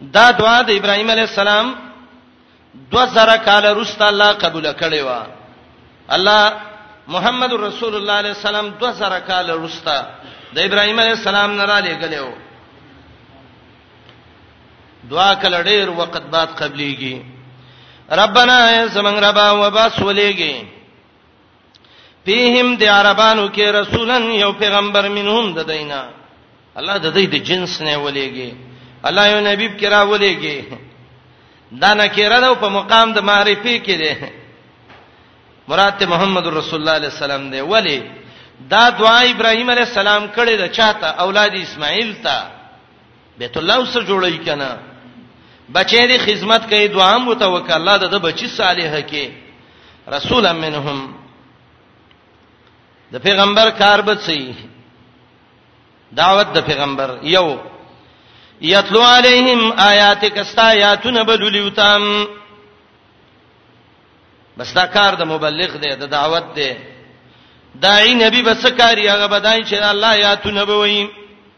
دا دعا د ابراهيم عليه السلام 2000 کال وروسته الله قبول کړي وا الله محمد رسول الله عليه السلام 2000 کال وروسته د ابراهيم عليه السلام نه را لګلو دعا کله ډېر وخت بعد قبليږي ربنا زمنګ ربا وباسولېږي فیهم دی عربانو کې رسولن یو پیغمبر منهم د دینا الله د دې د جنس نه ولېږي الله یو نبی کرا ولېږي دا نه کېره ده په مقام د معرفي کې ده مراد محمد رسول الله علیه السلام دی ولی دا دعا ابراهیم علیه السلام کړې ده چاته اولاد اسماعیل ته بیت الله اوس جوړی کنه بچی دی خدمت کوي دعا هم وته وک الله د بچی صالح کې رسول منهم د پیغمبر کار به سي دعوت د پیغمبر یو یتلو علیہم آیاتک استا یاتون بدلیوتام بس دا کار د مبلغ دی د دعوت دی داعی نبی بس کاری هغه بدای چې الله یاتون به وایي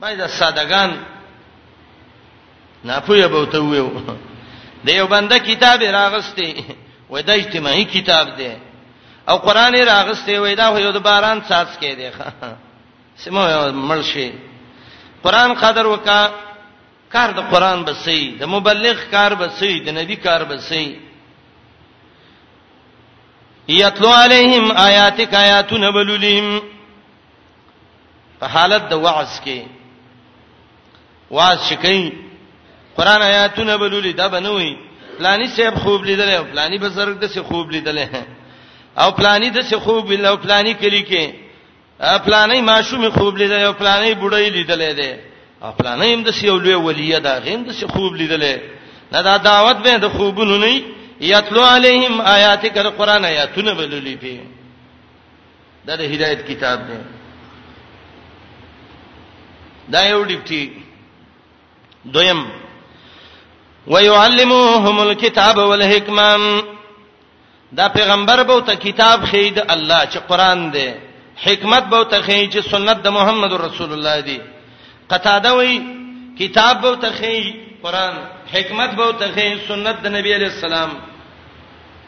ما دا سادهګان نه پوهه به ته ویو د یو بنده کتاب راغسته وای دا اجتماعي کتاب دی او قران راغسته وای دا یو د باران ساز کې دی سمو ملشي قران قدر وکا کار د قران بسې د مبلغ کار بسې د نبی کار بسې یتلو علیہم آیاتک آیاتنا بلولیم په حالت د وعظ کې واز شکای قران آیاتونه بلولي دا بنوي پلاني صاحب خوب لیدل او پلاني بزرګ د څه خوب لیدل او پلاني د څه خوب لیدل او پلاني کلی کې پلاني ماشوم خوب لیدل او پلاني بډای لیدل دی او پلاني هم د څه یو لوی ولیه دا غیم د څه خوب لیدل نه دا دعوت به د خوبونو نه یتلو علیهم آیاتک القرآن آیاتونه بللی په دا د هدایت کتاب دی دا یو ډیپټي دویم ويعلمهم الكتاب والحکمه دا پیغمبر به ته کتاب خید الله چې قران دی حکمت به ته خی چې سنت د محمد رسول الله دی قطاده وی کتاب به ته خی قران حکمت به ته خی سنت د نبی علی السلام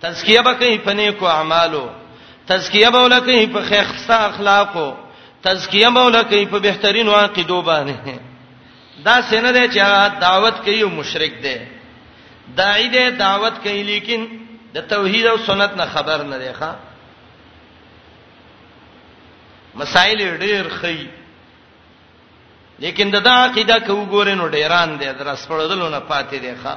تزکیه به کوي په نیکو اعمالو تزکیه به ولکه په خیرسته اخلاقو تزکیه به ولکه په بهترینو عقیدو باندې دا سینه ده چې دعوت کوي او مشرک ده داعی ده دعوت کوي لیکن د توحید او سنت نه خبر نه دی ښا مسائل ډیر خی لیکن دغه عقیده کو ګورې نو ډیران دی درس پړدلو نه پاتې دی ښا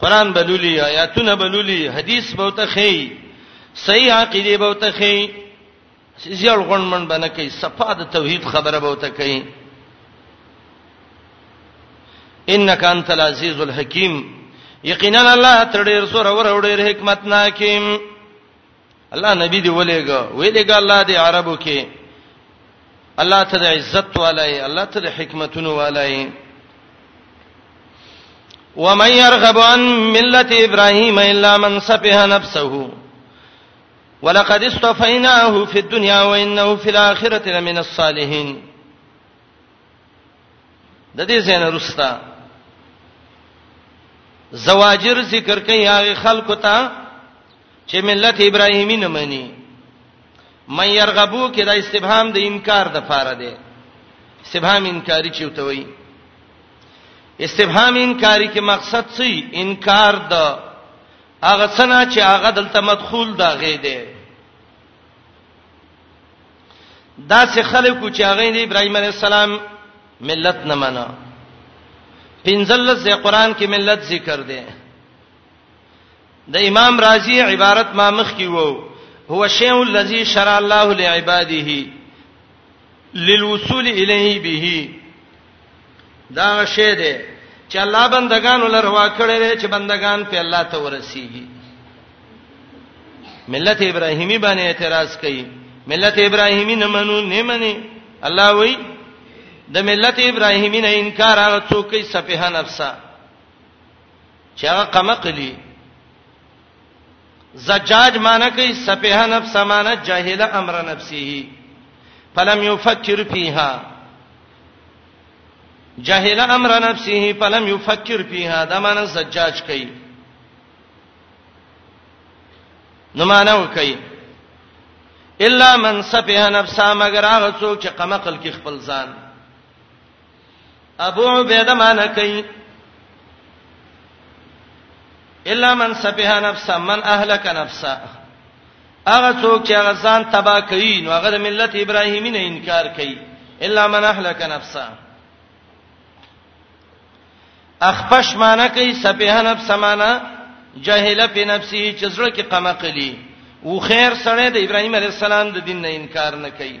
قران بلولي آیاتونه بلولي حدیث به ته خي صحیح عقیده به ته خي زیړ غون من بنه کوي صفه د توحید خبره به ته کوي انک انت العزیز الحکیم یقینا الله تر ډیر سره ور ډیر حکمت ناکیم الله نبی دی ولېګا ویلېګا الله دی عربو کې الله ته د عزت والای الله ته د حکمتونو والای ومن يرغب عن ملة ابراهيم الا من سفه نفسه ولقد اصطفيناه في الدنيا وانه في الاخره لمن الصالحين د دې زنه رستا زواجر ذکر کوي هغه خلکو ته چې ملت ابراهیمی نه مني من يرغبو کې دا استفهام د انکار د فاره دی استفهام انکاری چې وته وي استفهام انکاری کې مقصد څه انکار د هغه څنګه چې هغه دلته مدخول دا غې دی دا څه خلکو چې هغه د ابراهيم عليه السلام ملت نه منو پنځلس د قران کې ملت ذکر دی د امام رازي عبارت ما مخ کې وو هو شیء الذی شرع الله لعباده للوصول الیه به دا شی دی چې الله بندگان ولروا کړی دی چې بندگان په الله ته ورسیږي ملت ابراهیمی باندې اعتراض کوي ملت ابراهیمی نه منو نه مني الله وایي د ملت ابراهیمی نه انکار هغه څوک کوي سفیه نفسه چې هغه قمقلی زجاج معنی کوي سفه نفس معنی جاهل امر نفسه فلم يفكر فيها جاهل امر نفسه فلم يفكر فيها دا معنی زجاج کوي نو معنی وکي الا من سفه نفسه مگر هغه څوک چې قمقل کې خپل ځان ابو عبیده معنی کوي الا من سفه نفسه من اهلك نفسه هغه څوک چې هغه ځان تبا کوي نو هغه د ملت ابراهیمی نه انکار کوي الا من اهلك نفسه اخفش معنی کوي سفه نفسه معنی جاهله په نفسه چې زړه کې قمقلی او خیر سره د ابراهیم علی السلام د دین نه انکار نه کوي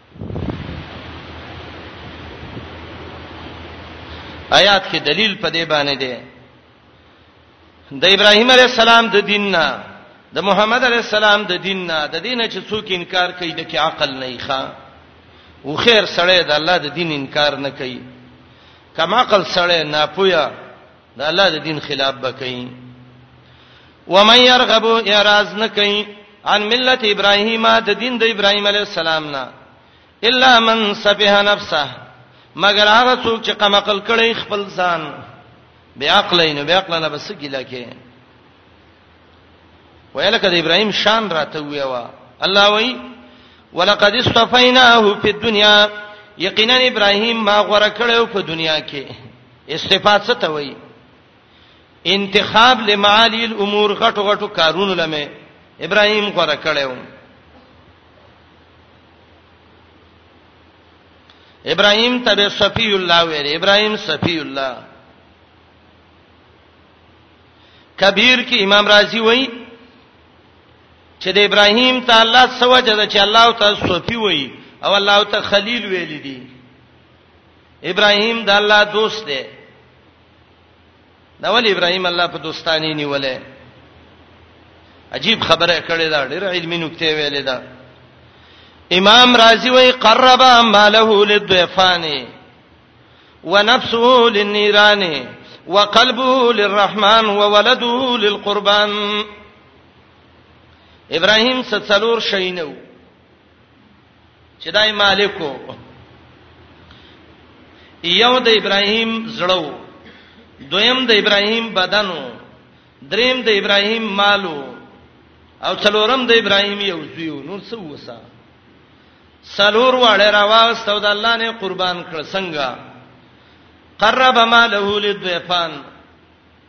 آیات کې دلیل په دې باندې دی د ابراهیم علی السلام د دین نه د محمد علی السلام د دین نه د دین چې څوک انکار کوي د کې عقل نه ښه او خیر سره د الله د دین انکار نه کوي کما عقل سره نه پویا د الله د دین خلاف بکئ ومن يرغب اعراض نکئ عن ملت ابراهیم د دین د ابراهیم علی السلام نه الا من سبه نفسه مگر هغه څوک چې قمقل کړي خپل ځان بیا عقلین بیا عقلنا بس ګیلا کې ویل کده ابراهیم شان راته ویوا الله وی ولقد استفیناه فی الدنیا یقینا ابراهیم ما غوړه کړو په دنیا کې استفاد څه ته وایي انتخاب لمعالی الامور غټو غټو کارونو لمه ابراهيم غره کړو ابراهيم تبع صفي الله ویری ابراهيم صفي الله کبیر کې امام رازي وایي چې د ابراهيم تعالی سوجه چې الله تعالی صفي وایي او الله تعالی خلیل ویل دي ابراهيم د الله دوست دی دا ول ابراهيم الله په دوستانی نیولې عجیب خبره کړې دا ډېر علمي نکته ویلې ده امام رازی وی قرب ماله للضيفان ونفسه للنيران وقلبه للرحمن وولده للقربان ابراهيم څلور شینو چې دای مالکو یو د ابراهیم زړو دویم د ابراهیم بدنو دریم د ابراهیم مالو او څلورم د ابراهیم یو زیو نور څه وسه سلور واړه راواستو د الله نه قربان کړ څنګه قرب ماله للضيفان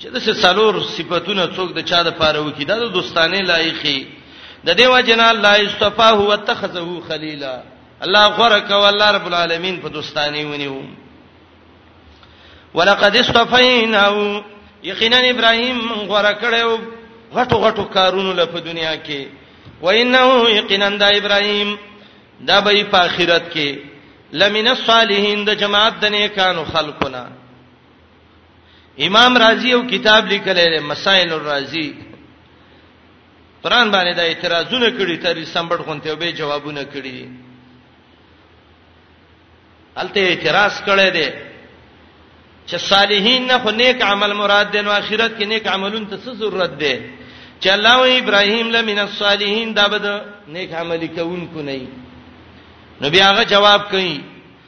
چې د څلور صفاتونه څوک د چا د پاره وکي دا د دوستانه لایقي د دیو جنا الله استفا هو اتخذه خلیلا الله غره کو الله رب العالمین په دوستانی ونیو ولقد استفیناه یقینا ابراهیم غره کړو غټو غټو کارونو له په دنیا کې وانه یقینا د ابراهیم دا به په آخرت کې لمن الصالحین د جماعت د نیکانو خلقونه امام رازی یو کتاب لیکلی دی مسائل الرازی قران باندې د اعتراضونه کړي تر سمبړ غونته به جوابونه کړي الته اعتراض کړي دي چې صالحین نه خو نیک عمل مراد دي نو اخرت کې نیک عملون ته څه ضرورت دي چې الله او ابراهیم لمن الصالحین دا بده نیک عمل کوونکو نه نو بیا هغه جواب کوي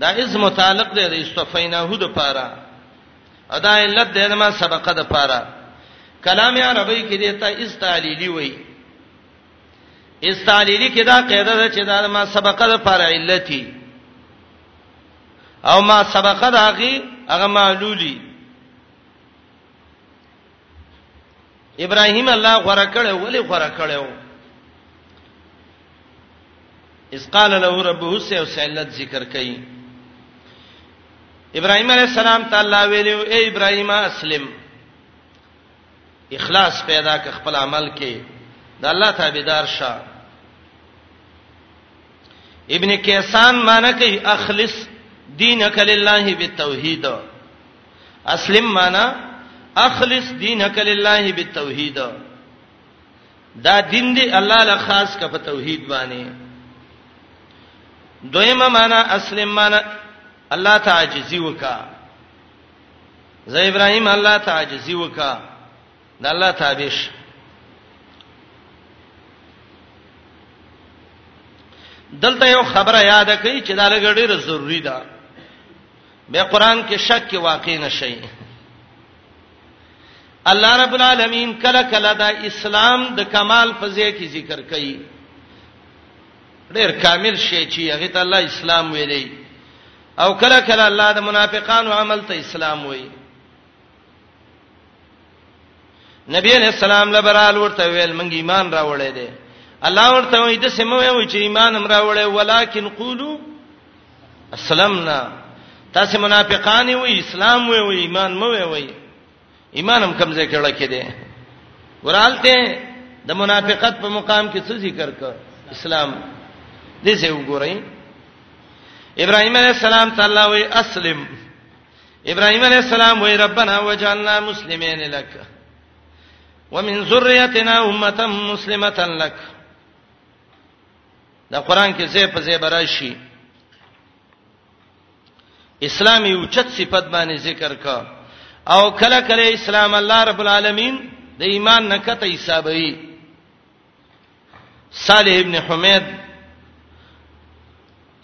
دا از متعلق دی د استفیناه د پاره ادا علت د ما سبقه د پاره کلام عربی کې دی ته استعلیلی وای استعلیلی کې دا قاعده ده چې دا ما سبقه د پاره علتی او ما سبقه د هغه هغه معلولی ابراهيم الله غره کړو ولی غره کړو اس قال له ربه سه او سعلت ذکر کړي ابراهيم عليه السلام تعالی ویلو اے ابراهيم اسلم اخلاص پیدا ک خپل عمل کې د الله تابعدار شه ابن کیسان معنی کوي اخلص دینک لله بالتوحید اسلم معنا اخلص دینک لله بالتوحید دا دین دی الله له خاص کا په توحید باندې دویمه معنا اسلم معنا الله تعجزی وکا زه ابراهیم الله تعجزی وکا د الله تابعش دلته یو خبره یاد کړئ چې دا لګړې ضروری ده به قران کې شک کې واقع نشي الله رب العالمین کله کله دا اسلام د کمال په ځای کې ذکر کوي ډېر کامل شي چې هغه ته الله اسلام ویلي او کله کله الله د منافقانو عمل ته اسلام وایي نبی علیہ السلام لبرال ورته ویل مونږ ایمان راوړې دي الله ورته وایي د سمو یو چې ایمان هم راوړې ولیکن قولو اسلمنا تاسو منافقان وي اسلام وي وي ایمان مو وي وي ایمان هم کم ځای کې لکه دي ورالته د منافقت په مقام کې څه ذکر کړ اسلام دې څه وګورئ ابراهيم عليه السلام تعالی وي اسلم ابراهيم عليه السلام وی ربنا وجعلنا مسلمين لك ومن ذريتنا امه مسلمه لك دا قران کې زه په زه براشي اسلام یو چت صفت باندې ذکر کا او کله کله اسلام الله رب العالمین د ایمان نکته حسابوي صالح ابن حمید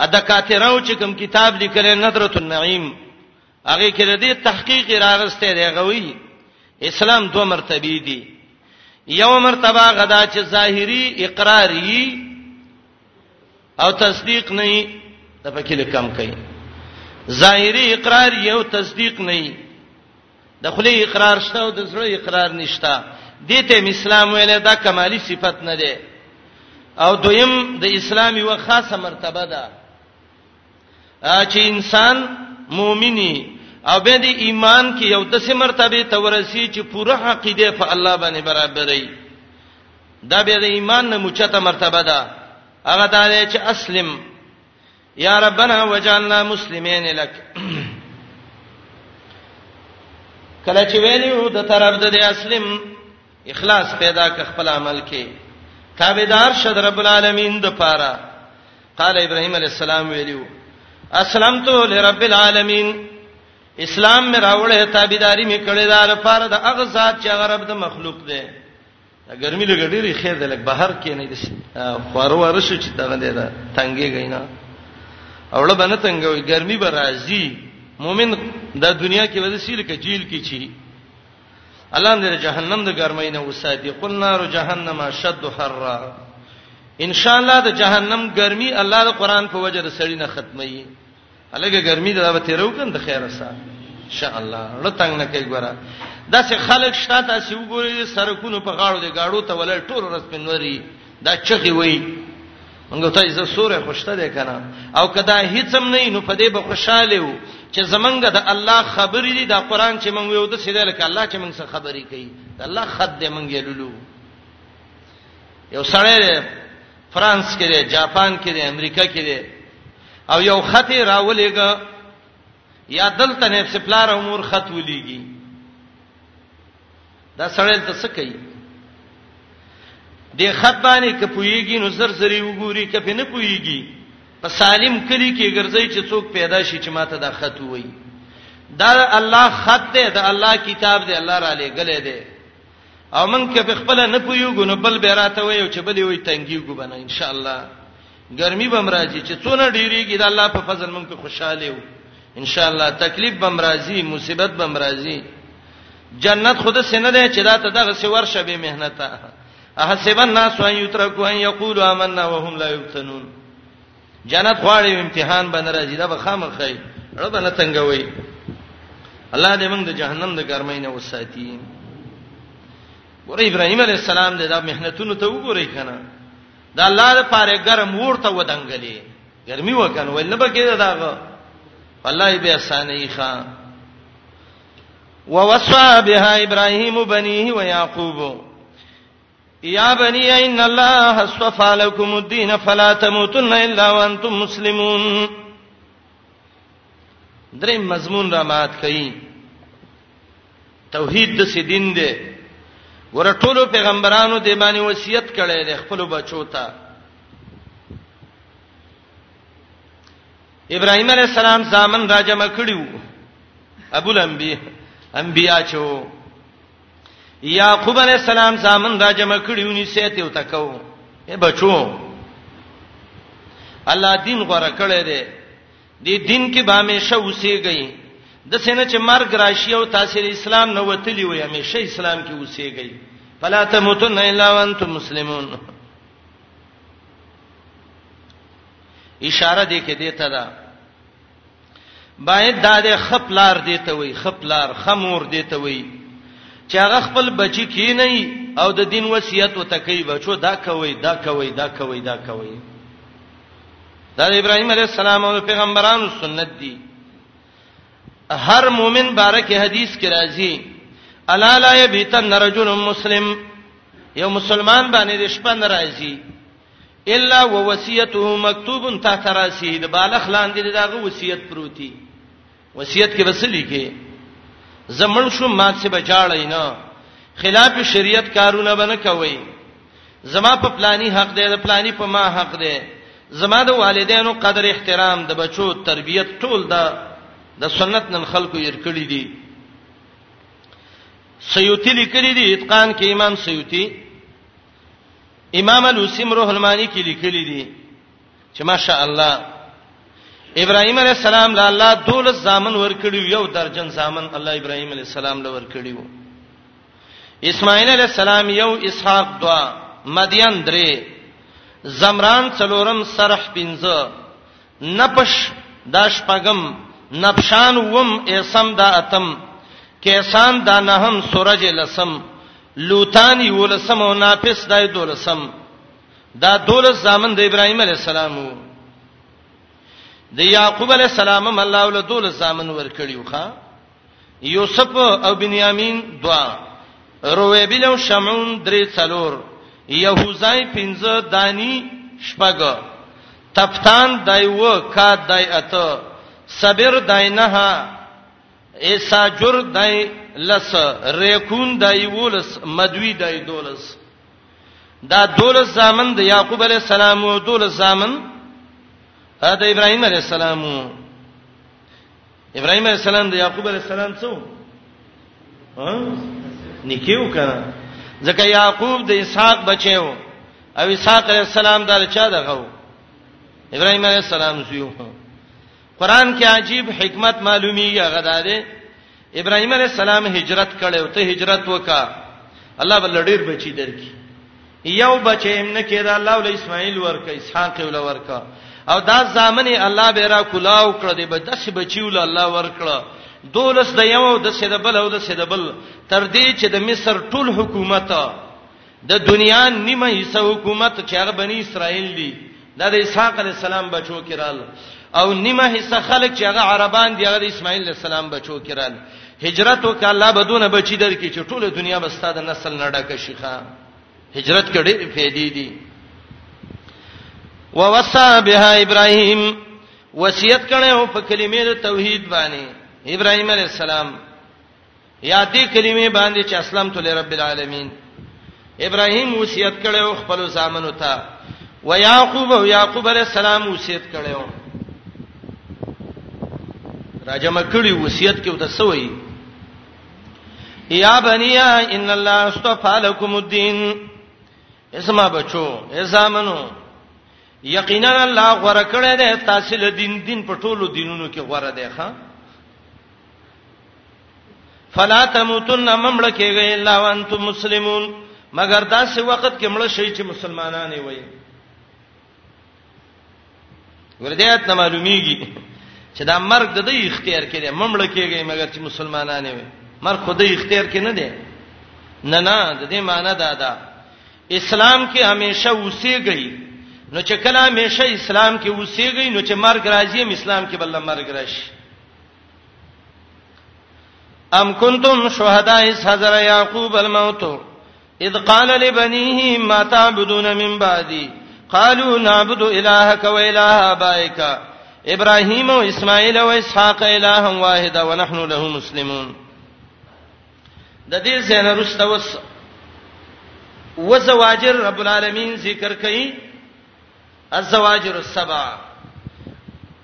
ادا کاتراو چې کوم کتاب لیکل نظرۃ النعیم هغه کې د دې تحقیق راغسته دی غوي اسلام دوه مرتبه دي یو مرتبه غدا چې ظاهری اقراری او تصدیق نه یې د پکې د کم کوي ظاهری اقرار یو تصدیق نه یې د خلی اقرار شته او د زړه اقرار نشته دې ته اسلام ویل دا کمالی صفت نه ده او دویم د اسلام یو خاصه مرتبه ده چې انسان مؤمنی او به د ایمان کې یو د سه مرتبه ته ورسی چې پوره عقیده په الله باندې برابرې دا به د ایمان نه مچته مرتبه ده هغه دا دی چې اسلم یا ربنا وجعلنا مسلمین لک کله چې ویلو د طرف د اسلم اخلاص پیدا ک خپل عمل کې تابعدار شد رب العالمین د پاره قال ابراهيم عليه السلام ویلو اسلمت لرب العالمین اسلام مې راوړې تابعداري مې کړې دار پاره د اغه ذات چې غرب د مخلوق دی دا ګرمي لګ ډیره خیر ده لګ بهر کې نه دي خوارو ورشي چې دغه دی دا تنګي غینا اوړه باندې تنګوي ګرمي به راځي مؤمن د دنیا کې وځي سیل کې جیل کې چی الله دې جهنم د ګرمۍ نه وساتي قل نار جهنم شد حرا ان شاء الله د جهنم ګرمي الله د قران په وجه د سړی نه ختمي الګه ګرمي دا به تیرو کن د خیره سره ان شاء الله لټنګ نه کوي ګوره دا سه خلک شاته سی وګوري سرکونو په غاړو دي گاړو ته ولر ټول ورځ پنوري دا چغي وای موږ ته یې سوره خوشته ده کنه او کدا هیڅ هم نه نو په دې به خوشاله وو چې زمنګ د الله خبرې دي دا قران چې موږ یو د سیدل ک الله چې موږ سره خبرې کوي الله خد دې موږ یلولو یو سړی فرانس کې دی جاپان کې دی امریکا کې دی او یو خط راولېګا یا دلته نه سپلار امور خط ولېږي دا سړی ته څه کوي د خط باندې کپويږي نو سر سری وګوري کپې نه پويږي په سالم کلی کې ګرځي چې څوک پیدا شي چې ماته دا خط وایي دا الله خط دی دا الله کتاب دی الله را لېګلې دی او مونږ کې په خپل نه پویوګو نو بل به راته وایو چې بلې وي تنګیږو بنه ان شاء الله ګرمي بم راځي چې څونه ډیریږي د الله په فضل مونږ په خوشاله یو ان شاء الله تکلیف بم راځي مصیبت بم راځي جنت خود سینه ده چې دا ته دغه سی ورشه به مهنته احسب الناس ان یترکوا ان یقولوا آمنا وهم لا یفتنون جنت غواړي امتحان باندې راځي دا به خامخې رب نه تنګوي الله دې موږ د جهنم د ګرمۍ نه وساتي ګوره ابراهيم عليه السلام دې دا مهنتونو ته وګورئ کنه دا الله د پاره ګرم ورته ودانګلې ګرمي وکنه ول نه بګې دا والله به اسانه ښه ووصى بها ابراهيم بنيه ويعقوب یا بنی ان الله اصطفى لكم الدين فلا تموتن الا وانتم مسلمون درې مضمون را مات کړي توحید د سیدین دی ور ټولو پیغمبرانو د باندې وصیت کړي د خپل بچو ته ابراهیم علی السلام ځامن راجمه کړیو ابو الانبیاء انبیاء چو یعقوب علی السلام زامن را جمع کړیونی سیته او تکو اے بچو الله دین غره کړی دی دې دین کې به همیشه اوسېږئ د سینې چې مرګ راشي او تاسو اسلام نه وتلی وي همیشه اسلام کې اوسېږئ فلا تموتن الا وانتم مسلمون اشاره دې کې دیته ده باید دا د خپلار دی ته وي خپلار خمور دی ته وي چې هغه خپل بچی کی نه او د دین وصیت وتکي بچو دا کوي دا کوي دا کوي دا کوي دا ابراهيم عليه السلام او پیغمبرانو سنت دي هر مؤمن بارک حدیث کې راځي الا لا یبیتن رجل مسلم یو مسلمان باندې د شپه ناراضي الا ووصيته مكتوب تحت راسه د بالغ لاندې دغه وصیت پروتي وصیت کې وسلی کې زمون شو مات سه بچاړی نه خلاف شریعت کارونه بنه کوي زما په پلاني حق دی د پلاني په ما حق دی زما د والدینو قدر احترام د بچو تربیت ټول دا د سنت نن خلکو یې کړی دي سیوتی لیکلی دی اتقان کې امام سیوتی امام الوسیم روح المانی کې لیکلي دي چې ماشاء الله ابراهيم عليه السلام له الله دولس زامن ورکړي یو درجن زامن الله ابراهيم عليه السلام له ورکړي وو اسماعیل عليه السلام یو اسحاق دوا مدین درې زمران څلورم سرح پنځه نپش دا شپغم نپشان وم ایسم دا اتم کیسان دا نهم سورج لسم لوتانی ولسم او ناپس دای دولسم دا دولس زامن د ابراهیم علی السلام وو د یعقوب علی السلام هم الله ول دولس زامن ورکړیو ښا یوسف او بنیامین دوا رویبل او شمعون درې څلور یهوزای پنځه دانی شپږ تفتان دای و کا دای اته صبر دای نه ایسا جر دای لس ریکون دای ولس مدوی دای دولس دا دولس زامن د یعقوب علی السلام او دولس زامن د ابراهیم علی السلام ابراهيم عليه السلام د يعقوب عليه السلام څو ها نکيو کړه ځکه يعقوب د اسحاق بچو او اسحاق عليه السلام دا چا دغه ابراهيم عليه السلام زيو قران کې عجیب حکمت معلومی هغه ده ابراهيم عليه السلام هجرت کړو ته هجرت وکا الله بل ډیر بچی درکې یو بچی هم نه کېده الله ول اسماعیل ورکه اسحاق ول ورکه او دا ځامنې الله به را کولاو کړ دې به داسې بچیول الله ورکړه دولس د یو او د سید بل او د سید بل تر دې چې د مصر ټول حکومت د دنیا نیمه حصہ حکومت چې هغه بنی اسرائیل دي دا د اسحاق علی السلام بچو کرال او نیمه حصہ خلک چې هغه عربان دي هغه د اسماعیل علی السلام بچو کرال هجرت وک الله بدون بچی درکې چې ټوله دنیا به ستاسو نسل نه ډکه شي ښا هجرت کړي فیدې دي ووصى بها ابراهيم وصیت کړو په کلمې توحید باندې ابراهيم عليه السلام یا دې کلمې باندې چې اسلام تو لرب العالمین ابراهیم وصیت کړو خپل زامنو ته و یعقوب او یعقوب علی السلام وصیت کړو راجمه کړي وصیت کې وته سوې یا بنیا ان الله استفا لكم الدين اسما بچو ای زامنو یقینا الله غره کړی دی تاسو له دین دین په ټولو دینونو کې غره دی ښا فلا تموتن ممړ کېږي الا وانتم مسلمون مگر دا سه وخت کې مړ شي چې مسلمانان وي وردیات نه معلومیږي چې دا مرګ د دې اختیار کې دی ممړ کېږي مګر چې مسلمانان وي مرګ خو د اختیار کې نه دی نه نه د دې معنی دا ده اسلام کې همیشه اوسېږي نو چې کله همیشه اسلام کې اوسېږي نو چې مرګ راځي اسلام کې بل مرګ راشي ام کنتم شهداء حضر یعقوب الموت اذ قال لبنيه ما تعبدون من بعدي قالوا نعبد الهك واله ابائك ابراهيم واسماعيل واسحاق الها واحدا ونحن له مسلمون د دې څنګه رسته وس وزواجر رب العالمین ذکر کړي الزواجر السبع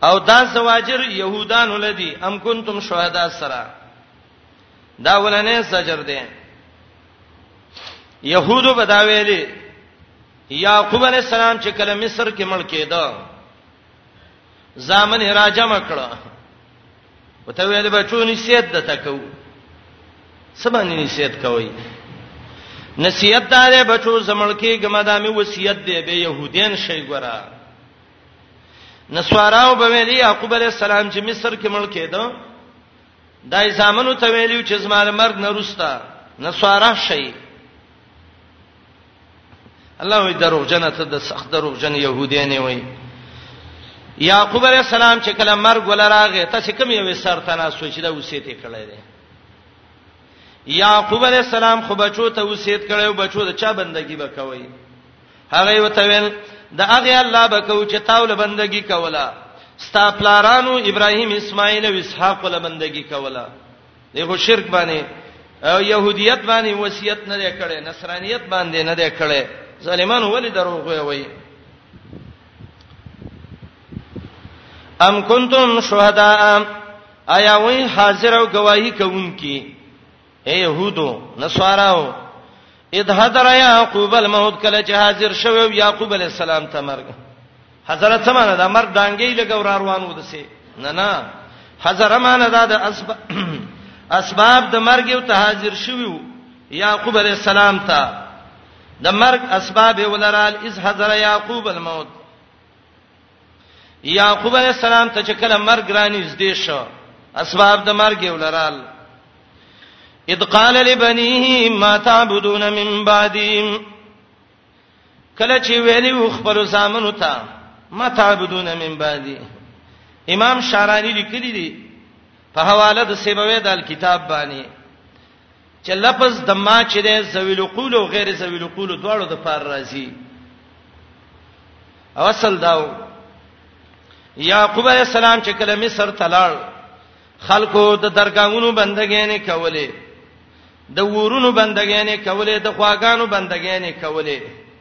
او دا زواجر يهودان ولدي ام کنتم شهدا سرا دا ولنه زجر دي يهودو بداویلي یعقوب علی السلام چې کله مصر کې مړ کېده زامن راجم کړه وته ویل بچو نصیحت د تکو سبانی نصیحت کوي نصیحت دار بچو زمړکی ګمدامي وصیت دی به يهودین شي ګورا نسواراو به ویلي یعقوب علی السلام چې مصر کې ملک کېدو دای زامنو ته ویلو چې زماره مرګ نه روستا نسوارا شي الله وی دروغ جنته د سخت دروغ جن يهودي نه وي یعقوب علیہ السلام چې کله مرګ ولراغه تاسو کوم یو سر ته نه سوچ دا وسیته کړی دی یعقوب علیہ السلام خو بچو ته وسیت کړو بچو د چا بندگی وکوي هغه وتویل د هغه الله بکو چې تاول بندگی کوله ستا پلارانو ابراهیم اسماعیل او اسحاق ول بندگی کوله دغه شرک باندې او يهوديت باندې وصیت نه دی کړی نصرانيت باندې نه دی کړی ظالمان ولې دروغ وایي ام کنتم شهداء آیا وای حاضر او گواہی کوونکی اے يهودو نصاراو اذ حضر يعقوب الموت کله چې حاضر شوو يعقوب عليه السلام ته مرګ حضرت سمانه دا مرګ دانګي لګور روان ودسه نه نه حضر مانه دا د اسباب اسباب د مرګ یو ته حاضر شوو يعقوب عليه السلام ته د مرګ اسباب ولرال اذ حضر يعقوب الموت یعقوب علی السلام ته چې کله مرګ رانی زده شو اسباب د مرګ ولرال اذ قال لبنيه ما تعبدون من بعدي کله چې ویلی و خپل زامنو ته ما تعبدون من بعدي امام شارانی لیکلی دی په حواله د سیبوی د کتاب باندې چې لفظ د ما چې د ذویل قول او غیر ذویل قول دواړو د پار راځي او اصل داو یعقوب علی السلام چې کله مصر تلل خلکو د درگاہونو بندګې نه کولې د ورونو بندګې نه کولې د خواګانو بندګې نه کولې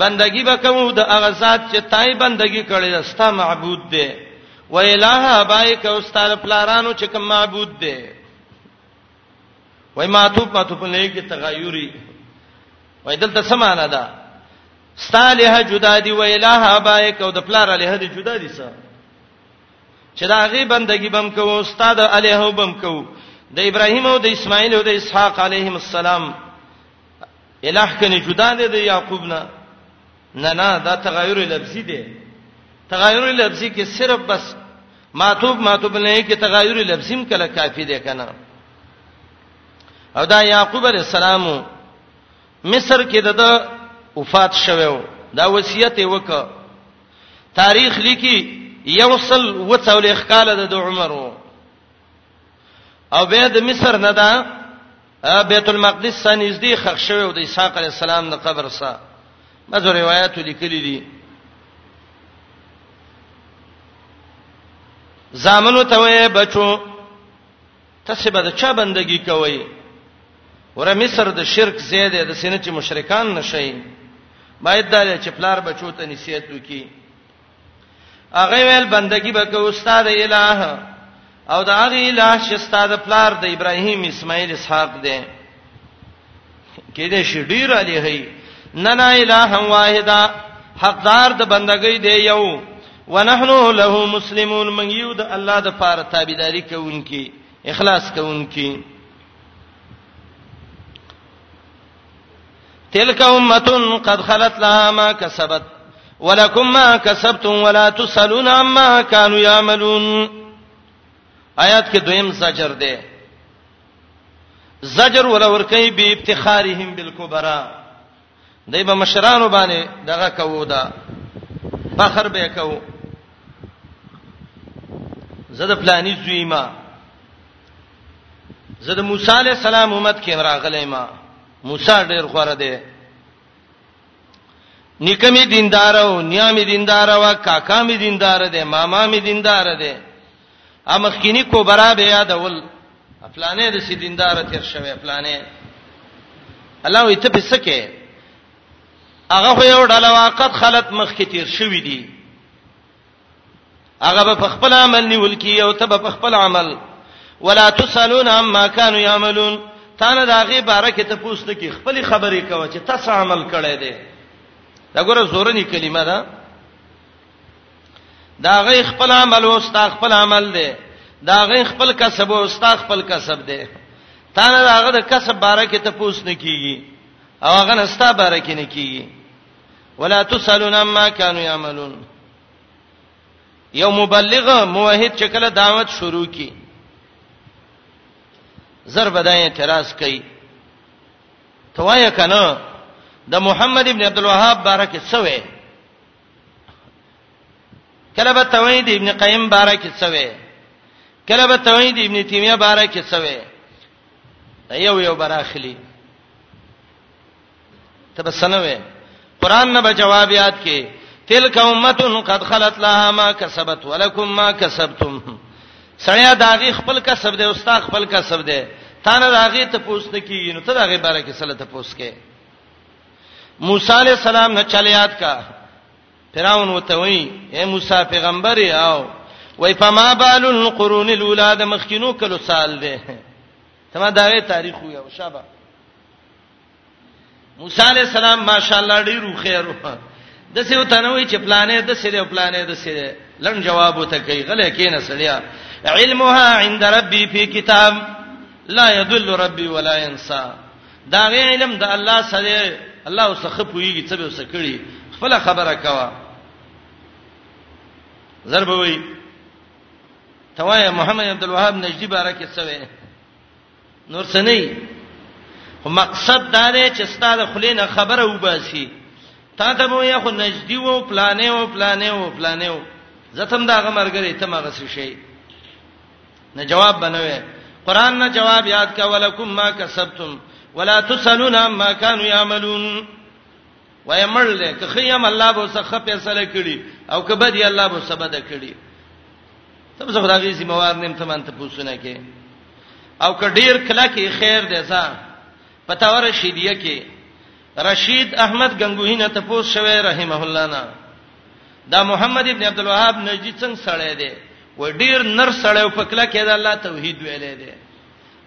بندگی وکاو د هغه ذات چې تای بندگی کړی دا ستا معبود دی و الہ ابائک او ستاره پلارانو چې کوم معبود دی وای ما ته پاتو په لې کې تغیری وای دلته سمانه ده صالح جدا دی و الہ ابائک او د پلار الہ دی جدا دی سره چې دا غي بندگی بم کو استاد الہ بم کو د ابراهیم او د اسماعیل او د اسحاق علیهم السلام الہ کني جدا دی د یعقوب نه نه نه دا تغیر لفظي دی تغیر لفظي کې صرف بس معتوب معتوب نه کې تغیر لفظي کله کافی دی کنه او دا یعقوب علی السلام مصر کې د وفات شوو دا وصیت وکړه تاریخ لیکي یوصل وڅول اخکاله د عمرو او به د مصر نه دا بیت المقدس ته نږدې خښ شوی او د اسحاق علی السلام د قبر سره مزه روایت لیکلي دي زامنو ته وې بچو تاسو به د چا بندگی کوئ ور مصر د شرک زیاده د سینې چې مشرکان نشئ باید دا چې پلار بچو ته نصیحت وکي هغه ویل بندگی به کو استاد الہ او دا هغه الہ چې استاد پلار د ابراهیم اسماعیل اسحاق دی کې دې شډیر علی هی نه نه الہ واحده حقدار د بندګۍ دی یو ونحنو له مسلمون من یو د الله د پاره تابعداري کوونکی اخلاص کوونکی تلک امتون قد خلت لها ما کسبت ولکم ما کسبتم ولا تسالون عما كانوا يعملون آیات کې دویم زجر دی زجر ولا ور کوي به افتخارهم بالکبرى دای په مشرانو باندې دغه کوو دا فخر به کوو زده پلاني زویما زده موسی عليه السلام امت کې راغلی ما موسی ډیر خوره دی نکمی دیندار او نیامی دیندار او کاکا می دیندار دی ماما می دیندار دی امخکینی کو برا به یادول افلانې د سې دیندار تیر شوی افلانې الله وي ته پسکه هغه یو ډول واقعت خلت مخ کې تیر شوی دی هغه په خپل عمل نیول کی او ته په خپل عمل ولا تسالون عما كانوا يعملون تا نه دا غي بارکه ته پوښتنه کی خپل خبرې کوي چې تاسو عمل کړی دی دا ګوره زورنی کلمه ده دا غي خپل عمل او ستا خپل عمل دی دا غي خپل کسب او ستا خپل کسب دی تا نه دا غي د کسب بارکه ته پوښتنه کیږي او هغه نه ستا بارکه نه کیږي ولا تسالون عما كانوا يعملون یو مبلغ موحد چې کله دعوت شروع کی زر بدای اعتراض کوي توایا کنه د محمد ابن عبد الوهاب بارک سوې کله به توحید ابن قیم بارک سوې کله به توحید ابن تیمیه بارک سوې یو یو براخلی ته بسنوي قران نه به جواب یاد کې تلک امه قد خلت لها ما کسبت ولکم ما کسبتم سړیا داغي خپل کسب دی استاد خپل کسب دی تا نه داغي ته پوښتنه کیږي نو ته داغي باره کې سره ته پوښتنه کې موسی علی السلام نه چل یاد کا فراون وته وی اے موسی پیغمبر یاو وای فما بال القرون الاولاد مخکینو کلو سال دی تما داغي تاریخ یو شابه موسی علی السلام ماشاءالله ډیرو خیرو د څه یو تنوي چې پلانې د څه دی پلانې د څه دی لن جواب وته کوي غلې کینه سړیا علمها عند ربي في كتاب لا يدل ربي ولا ينسى دا غي علم د الله سره الله وسخه پويږي څه به وسکړي خپل خبره کوا ضربوي توای محمد عبد الوهاب نجدي بارکه سوي نور څه نه خو مقصد دا دی چې ستاده خلینه خبره وباسي تا ته مو یو نجدی وو پلانې وو پلانې وو پلانې وو زتم دا غمرګری ته مغه څه شي نه جواب بنوي قران نه جواب یاد کا ولکم ما کسبتم ولا تسلون عما كانوا يعملون ويمړل که خيام الله به څخه فیصله کړي او که بدی الله به سبد کړي ته به خدای غي ذمہ وار نیم ته مان ته پوښتنه کې او که ډیر کله کې خیر دی ځا پتا ور شیدیه کې رشید احمد غنگوهی نه ته پوښ شوی رحمه الله نه دا محمد ابن عبد الوهاب نجدی څنګه سړی دی و ډیر نر سړی په کله کې دا الله توحید ویلې دی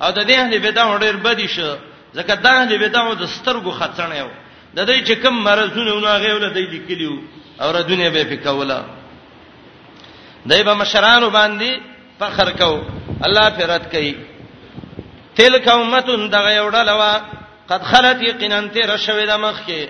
او د دې اهل بدع ډېر بدی شو ځکه د اهل بدع د سترګو خڅنه یو د دې چې کوم مرزونه ونه غیول د لیکلیو او ردونه به پکوله دای په مشرانو باندې فخر کو الله فرت کوي تلک امتون دغه یو ډلوا قد خلت یقینا تیر شوی د مخ کې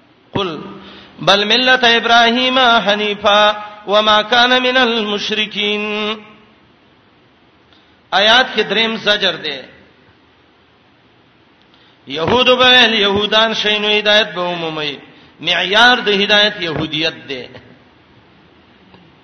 قل بل ملت ابراهیم حنیفا وما کان من المشرکین آیات کې دریم زجر دی يهود به يهودان شینو هدایت به عمومي معیار د هدایت يهودیت دی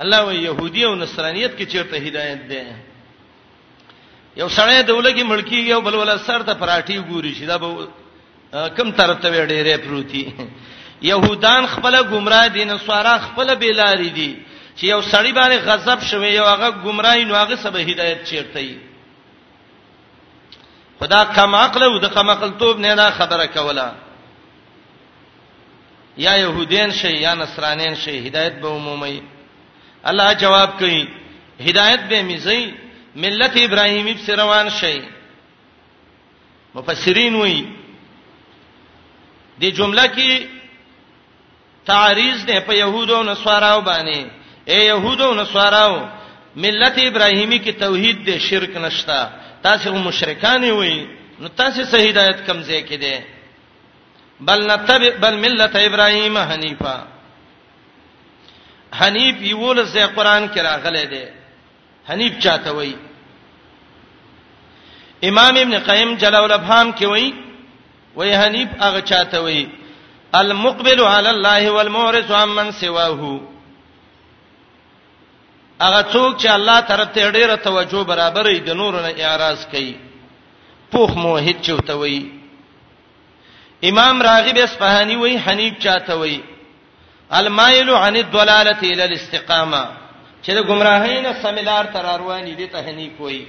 الله وی يهودي او نصرانيت کې چیرته هدایت ده یو سړی دولګي ملکی یو بل ولا سر ته پراټي ګوري شي دا به کم ترته وی ډیره پروتي يهودان خپل گمراه دي نصارا خپل بیلاری دي چې یو سړی باندې غضب شوی یو هغه گمراهی نو هغه سبه هدایت چیرته وي خدا کم عقل او د کم عقل توب نه نه خبره کوله یا يهودین شي یا نصرانین شي هدایت به عمومي الله جواب کوي هدایت به میزي ملت ابراهیمی په روان شي مفسرین وایي د جمله کې تعریض نه په يهودو او نصاراو باندې اے يهودو او نصاراو ملت ابراهیمی کې توحید دې شرک نشتا تاسو مشرکان وي نو تاسو سه هدایت کمزې کې دي بل نتبع بل ملت ابراهیم حنیفا حنیف یول زه قران کې راغله دی حنیف چاته وای امام ابن قیم جلال الافهام کې وای وای حنیف هغه چاته وای المقبل علی الله والمعرض عمن سواه هغه څوک چې الله طرف ته ډیره توجه برابرې د نور نه اعتراض کوي پوخ موحد چوتوي امام راغب اصفهاني وایي حنیف چاته وایي المایل عن الضلاله الى الاستقامه چې د گمراهۍ نه سمیلار تر رواني دي ته حنیف وایي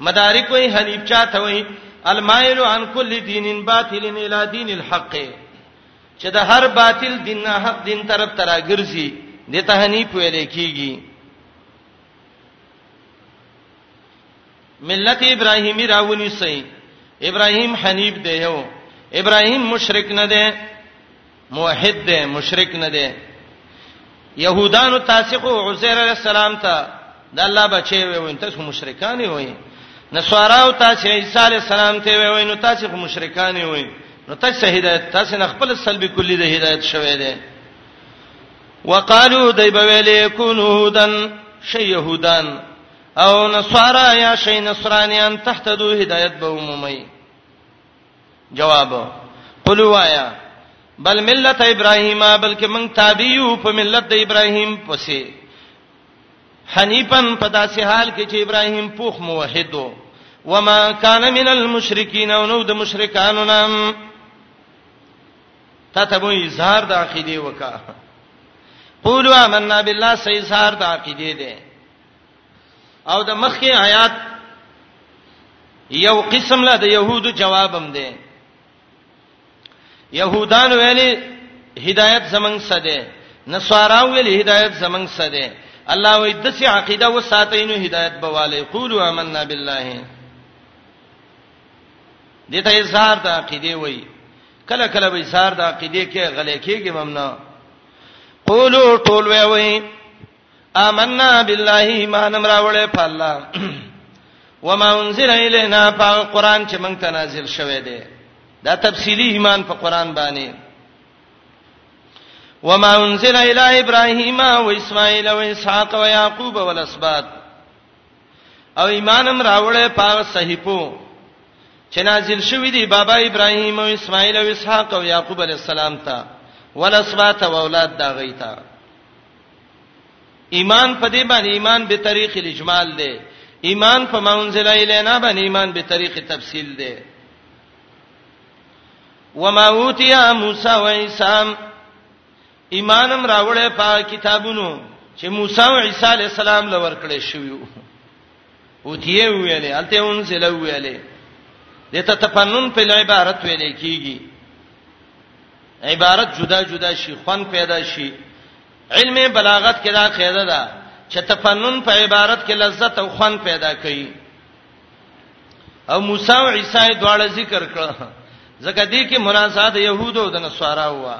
مدارک وایي حنیف چاته وایي المایل عن کل دین باطل الى دین الحق چې د هر باطل دین نه حق دین طرف تر راګرځي د تهنیف ویل کیږي ملت ابراهیمی راونی سي ابراهیم حنیف دی یو ابراهیم مشرک نه دی موحد دی مشرک نه دی يهودانو تاسو عزير عليه السلام ته د الله بچي وي وي تاسو مشرکان وي نسواراو تاسو عيسى عليه السلام ته وي وي نو تاسو مشرکان وي نو تاسو هدایت تاسو نه خپل سلبي کلی د هدایت شوي دي وقالو دای بویل یکونو هودن شی یهودان او نصارا یا شی نصرانیان تحت دو هدایت به عمومي جواب قلوا یا بل ملت ابراهیم بلکې من تابعیو په ملت د ابراهیم پسې حنیفن په داسې حال کې چې ابراهیم پوخ موحد و وما کان من المشرکین او نو د مشرکانو نام تا ته مو اظهار د عقیده وکا قولوا آمنا بالله سې اظهار د عقیده ده او د مخکې آیات یو قسم لا د يهودو جوابم دی يهودان ویلي هدایت زمنګ سده نصارا ویلي هدایت زمنګ سده الله وې د سي عقیده و ساتینو هدایت بواله قولوا آمنا بالله دته اظهار د عقیده وای کله کله به اظهار د عقیده کې غلې کېږي ممنه قولوا ټول وې وای آمنا بالله ایمان امراوله په الله وما انزل الینا په قران چې مونږ ته نازل شوه دی دا تفصیلی ایمان په قران باندې وما انزل الى ابراهيم و اسماعيل و اسحاق و يعقوب والاسباط او ایمانم راوړې په صحیفو چې نازل شوې دي بابا ابراهيم او اسماعيل او اسحاق او يعقوب عليه السلام ته ولاسبات او اولاد دا غي ته ایمان په دې باندې ایمان به طریق الاجمال دی ایمان په منزل الینا باندې ایمان به طریق تفصیل دی وما اوتی موسی و عیسی ایمانم راوړې په کتابونو چې موسی او عیسی علی السلام لور کړې شویو او تیه ویلې الته انزل ویلې دته تفنن په عبارت ویلې کیږي عبارت جدا جدا شي خوان پیدا شي علم بلاغت کې دا قاعده ده چې تفنن په عبارت کې لذت او خوان پیدا کوي او موسی او عیسی دواړه ذکر کړه ځکه دې کې مناسبه د يهودو او د نصاراو وه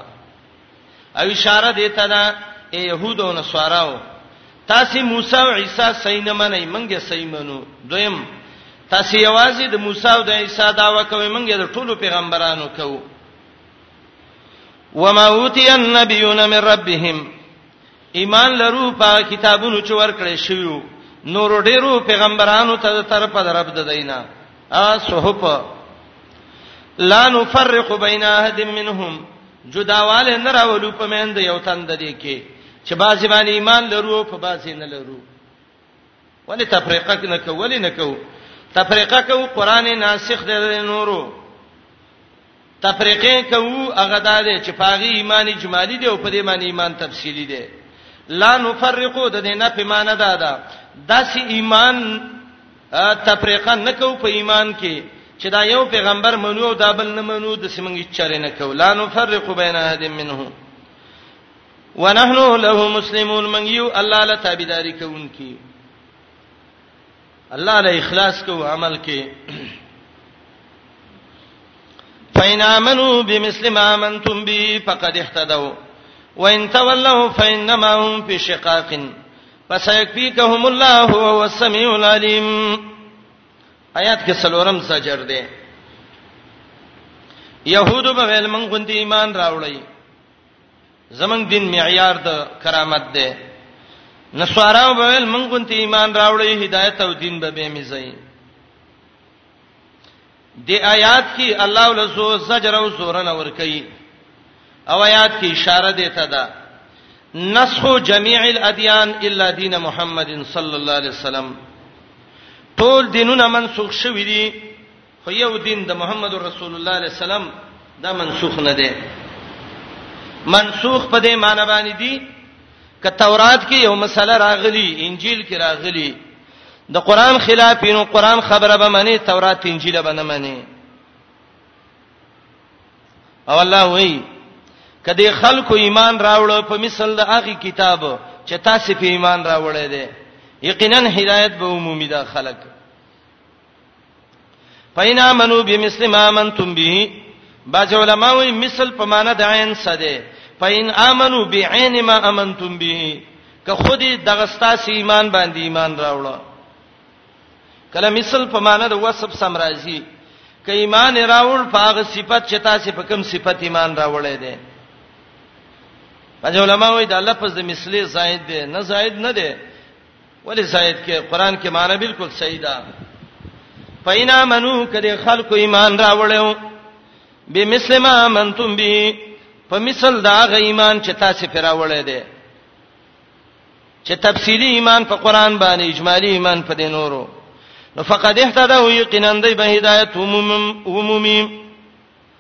او اشاره دیته ده ای يهود او نصاراو تاسو موسی او عیسی صحیح نه منئ منګه صحیح منو دویم تاسو یوازې د موسی او د عیسی داوا کوئ منګه د ټولو پیغمبرانو کوو وما اوتی النبیون من ربهم ایمان لرو په کتابونو چې ورکړې شوی نور ډیرو پیغمبرانو ته تر په رب د دینه ا صحف لا نفرق بین احد منهم جداواله نه راولو په مند یو تند دی کې چې بازي باندې ایمان لرو په بازي نه لرو ولې تفریقه نه کو ولې نه کو تفریقه کو قران ناسخ دی نورو تفریقه کو هغه د دې چې پاغي ایمان اجمالی دی او په دې باندې ایمان تفصیلی دی لا نفرقو د دې نه په معنی دا ده داسې ایمان تفریقا نکو په ایمان کې چې دا یو پیغمبر منو او دا بل نه منو د سیمنګ چره نه کو لا نفرق بین احد منه ونحن له مسلمون من یو الله له تابعداري کوونکی الله له اخلاص کو عمل کې فإن آمنوا بمثل ما آمنتم به فقد اهتدوا وإن تولوا فإنما هم في شقاق فسيكفيكهم الله وهو السميع العليم آیات کې څلورم زجر دی يهودو په ویل مونږ غوندي ایمان راوړی زمنګ دین معیار د کرامت دی نسواراو په ویل مونږ غوندي ایمان راوړی هدایت او دین به به میځي دی آیات کې الله ولزو زجر او زورن ور کوي او آیات کې اشاره دی ته ده نسخ جميع الاديان الا دين محمد صلى الله عليه وسلم ټول دینونه منسوخ شوی دي خو یو دین د محمد رسول الله عليه السلام دا منسوخ نه دی منسوخ په دې معنی باندې دي ک تورات کې یو مسله راغلی انجیل کې راغلی د قران خلاف نو قران خبره به منی تورات انجیل به نه منی او الله وی کدی خلکو ایمان راوړو په مثال د اخی کتاب چې تاسو په ایمان راوړی دی یقینا هدایت به عمومي ده خلک پینا منو بمثل ما منتم به باج علماء وی مثل په معنا د عین سده پاین امنو بعین ما امنتم به که خودی دغه ستاسو ایمان باندې ایمان راوړل کله مثل په معنا د وصف سم راځي ک ایمان راول په هغه صفت چې تاسو په کوم صفت ایمان راولې دي اجه علماء وایي د لفظ د مثلی زائد دی نه زائد نه دی ولی زائد کې قران کې معنی بالکل صحیح ده پینا منو کده خلق ایمان راوړیو بمسلمه منتم بی په مثال دا غ ایمان چې تاسو پر راوړی دی چې تفصیلی ایمان په قران باندې اجمالی ایمان په دینورو نو فقد اهتدوا یقینا دی به هدایت عموم عمومي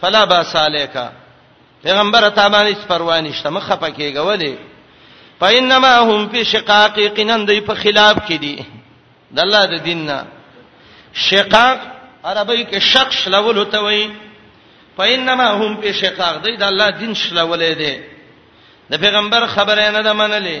فلا باس علیک پیغمبر ته باندې پروا نشته مخ پکېګه ولی فینما هم فی شقاق قنن دی په خلاف کې دي د الله د دین نه شقاق عربی کې شق شلول ته وایي فینما هم فی شقاق دی د الله دین شلولې دي د پیغمبر خبره نه ده منلې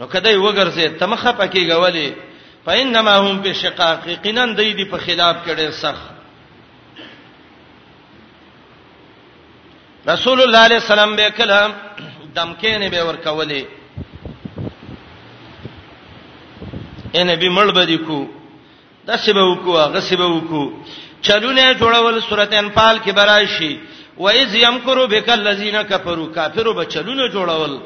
نو کدی وګرځي تمخه پکې غولي فإنما هم بشقاق یقینا د دې په خلاف کې ډېر سخت رسول الله علیه السلام به کلام دمکې نه به ورکولې ان به مړ بدی کو دا څه به وکړو هغه څه به وکړو چلونه جوړول سورته انفال کې براشي و اذ یمکروا بک الذین کفروا کافرو به چلونه جوړول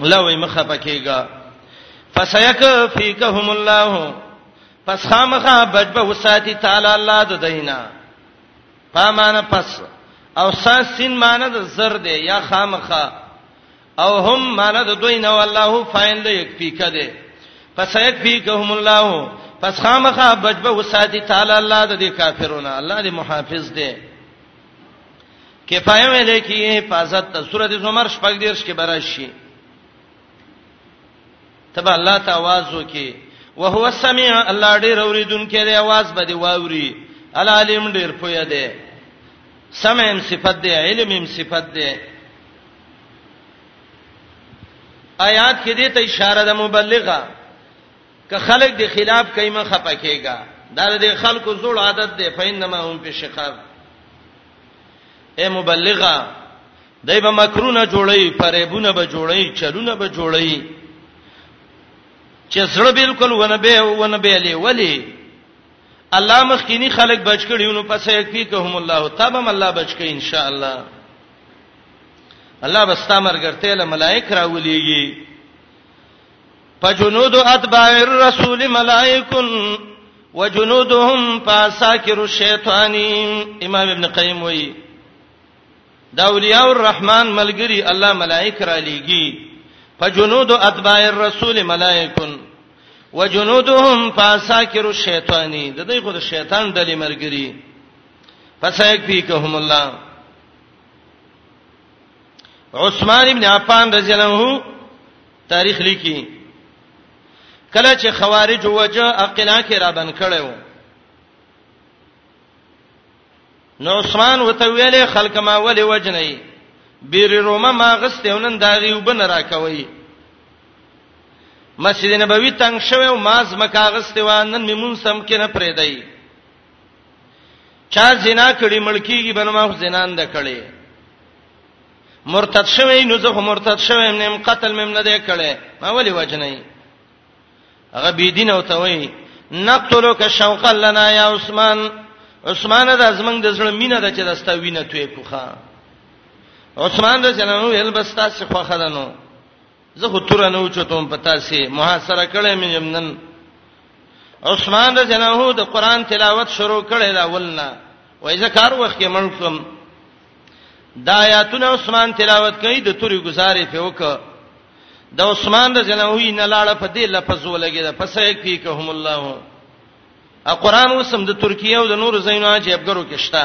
لوی مخه پکېګا فسیک فیکهم الله پس خامخه بجبه وساتی تعالی الله د دینا پامانه پس او ساسین معنی د زر دی یا خامخه او هم معنی د دوی نه والله فاعل دی یکفیکه دی پس یکفیکهم الله پس خامخه بچبه وساتی تعالی الله د دې کافرونو الله دې محافظ دی کفایه ویل کی حفاظت ته سورۃ زمر شپږ دیرش کې براشي تبا الله ته आवाज وکي وهو السميع الله ډیر اوریدونکي دی आवाज به دی واوري العلیم ډیر پوهه دی سمع صفت دی علم صفت دی آیات کې دې ته اشاره ده مبلغه که خلک د خلاف کوي مخه پکېګا دا د خلکو زوړ عادت دی فینما هم په شقاق اے مبلغه دای به مکرونه جوړی فریبونه به جوړی چلونه به جوړی چې زړه بالکل ونه به ونه به لې ولی الله مخکینی خلک بچ کړي نو پسې یکفیکهم الله تبم الله بچ کړي ان شاء الله الله بستا مرګرته له ملائک راولېږي فجنود اتباع الرسول ملائک وجنودهم فاساکر الشیطان امام ابن قیم وی دا اولیاء الرحمن ملګری الله ملائک را لېږي فجنود اتباع الرسول ملائک وجنودهم فاساکر الشیطان د دې خو د شیطان ډلې مرګري فسيكفيكهم الله عثمان ابن عفان رضی الله عنه تاریخ لیکي کله چې خوارج وجه اقلا کې را بن کړو نو عثمان وته ویلې خلک ما ولې وجنې بیر رومه ما غسته ونن داغي وبن را کوي مسجد نبوي تنگ شوه او ماز مکاغسته وانن میمون سم کې نه پرې دی چا زنا کړي ملکیږي بنو ما زنا نه کړي مرتد شوی نو زه مرتد شوی نیم قتل مم نه دی کړي ما ولي وجنې هغه بی دین او ته وای نقتلک شوقا لنا یا عثمان عثمان د ازمن د زړه مینه د چې دستا وینه توې کوخه عثمان د جنانو هل بستا څخه خوخه دنو زه خو تور نه اوچتم په تاسو محاصره کړې مې یمنن عثمان رضی الله عنه د قران تلاوت شروع کړي دا ولنا وای زه کار وخت کې مړ شوم دا آیاتونه عثمان تلاوت کوي د توري گزارې په وک د عثمان رضی الله عنه نه لاړه په دې لفظ ولګي دا پس یک پی کوم الله ا قران وسم د ترکیه او د نور زینو عجیب ګرو کې شته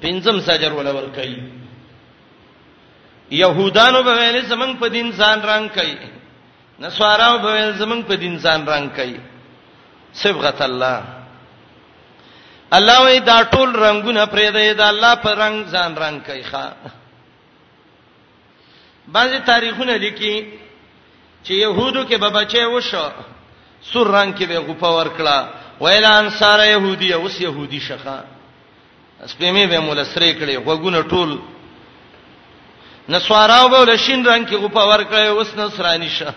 پنځم سجر ولا ور کوي يهودانو به ویل زمنګ په دین ځان رنگ کوي نسواراو به ویل زمنګ په دین ځان رنگ کوي صبغت الله الله وی دا ټول رنگونه پرې دی دا الله په رنگ ځان رنگ کوي ښا بعضی تاریخونه لیکي چې يهودو کې به بچي وشو سور رنگ کې به غوپا ورکړه ویل انصار يهودي اوس يهودي شخه سپېمې به مولا سره کړي غوګونه ټول نسواراو به لشین رنگ کې غوپا ورکړي اوس نصرانی شه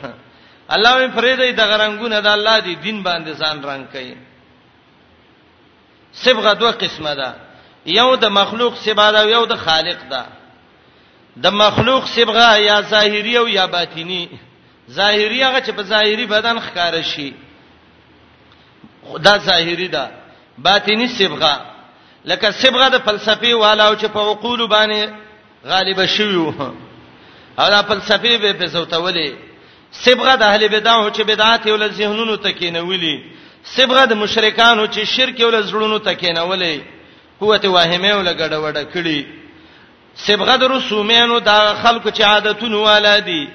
الله مې فرېدې د غرنګونه د الله دی دین باندې ځان رنگ کړي صبغه دوه قسمه ده یو د مخلوق صبغه ده یو د خالق ده د مخلوق صبغه یا ظاهری او یا باطینی ظاهری هغه چې په ظاهری بدن ښکار شي دا ظاهری ده باطینی صبغه لکه صبغه د فلسفي والاو چې په عقول باندې غالب شوی وو او دا فلسفي به په زوتولې صبغه د اهل بدعو چې بدعات ول ذهنونو ته کینولې صبغه د مشرکانو چې شرک ول زړونو ته کینولې قوت واهمه ول ګډوډه کړي صبغه د رسومانو د خلکو چې عادتونه ولادي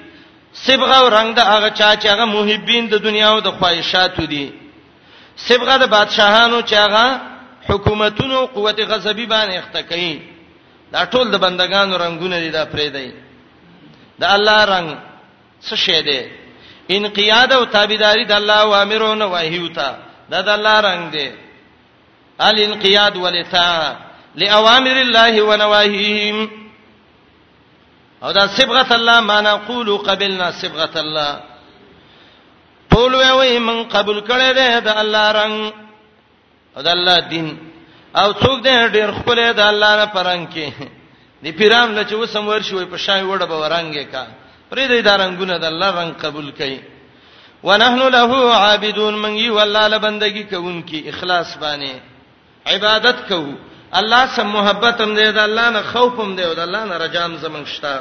صبغه او رنگ د هغه چا چې هغه محبین د دنیا او د خواهشاتو دي صبغه د بادشاهانو چې هغه حکومتونو قوت غضبی باندې اخته کوي دا ټول د بندگانو رنگونه دي دا پرې دی د الله رنگ څه شی دی انقیاد او تابعداري د الله او امرو نه وایو ته دا د الله رنگ دی الانقیاد ولتا لاوامر الله ونواهیهم او دا صبغه الله ما نقول قبلنا صبغه الله ټول وی من قبول کړي ده د الله رنگ او د الله دین او څوک دې ډېر خپل د الله نه پرنګ کې دی پیران لچ وسم ورشوي په شای وړه به ورانګې کا پرې دې دا رنگونه د الله رنگ قبول کړي ونحن له عابدون من یو الله له بندگی کوونکی اخلاص باندې عبادت کوو الله سم محبت هم دې د الله نه خوف هم دې او د الله نه رجام زمنګ شته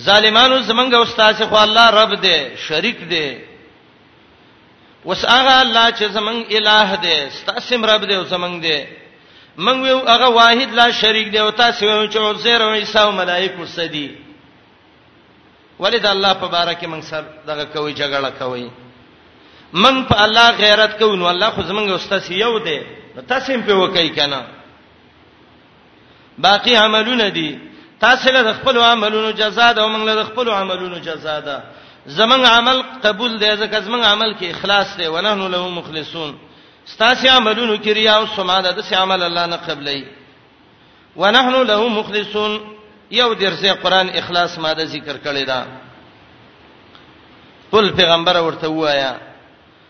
ظالمانو زمنګ او تاسو خو الله رب دې شریک دې وس هغه الله چې زمنګ الٰه دې تاسو رب دې او زمنګ دې من ویو هغه واحد لا شریک دی او تاسو ویو چې عزیر او عیسی او ملائکه سدي ولید الله په باره کې من سر دغه کوي جګړه کوي من په الله غیرت کوو نو الله خو زمونږ استاد یو دی تاسو هم په وکای کنه باقی عملونه دي تاسو له خپل عملونو جزاء ده او موږ له خپل عملونو جزاء ده زمنګ عمل قبول دی ځکه زمنګ عمل کې اخلاص دی ونحن له مخلصون ستاسو عملونو کې ریا او سماده د عمل الله نه قبلې ونحن له مخلصون یو درسه قران اخلاص ماده ذکر کړی دا قل پیغمبر ورته وایا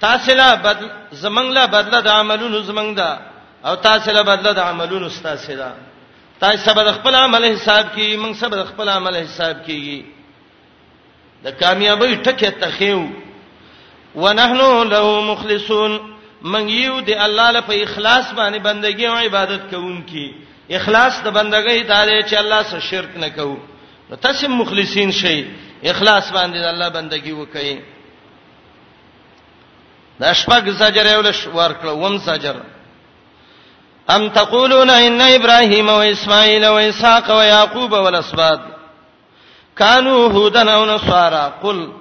تاسو لا بدل زمنګ لا بدله د عملونو زمنګ دا او تاسو لا بدله د عملونو تاسو دا تاسو سبا د خپل عمل حساب کی موږ سبا د خپل عمل حساب کیږي د کامیابی ټکه تخیو ونحنو له مخلصون من یو دی الله له په اخلاص باندې بندگی او عبادت کوونکی اخلاص د بندګۍ داري چې الله سره شرک نه کوو نو تاسو مخلصین شئ اخلاص باندې د الله بندگی وکړئ د شپږ زجر یو لش ورکړ وم زجر ام تقولون ان ابراهيم واسماعيل واسحاق ويعقوب والاسباط كانوا هودا او نصارى قل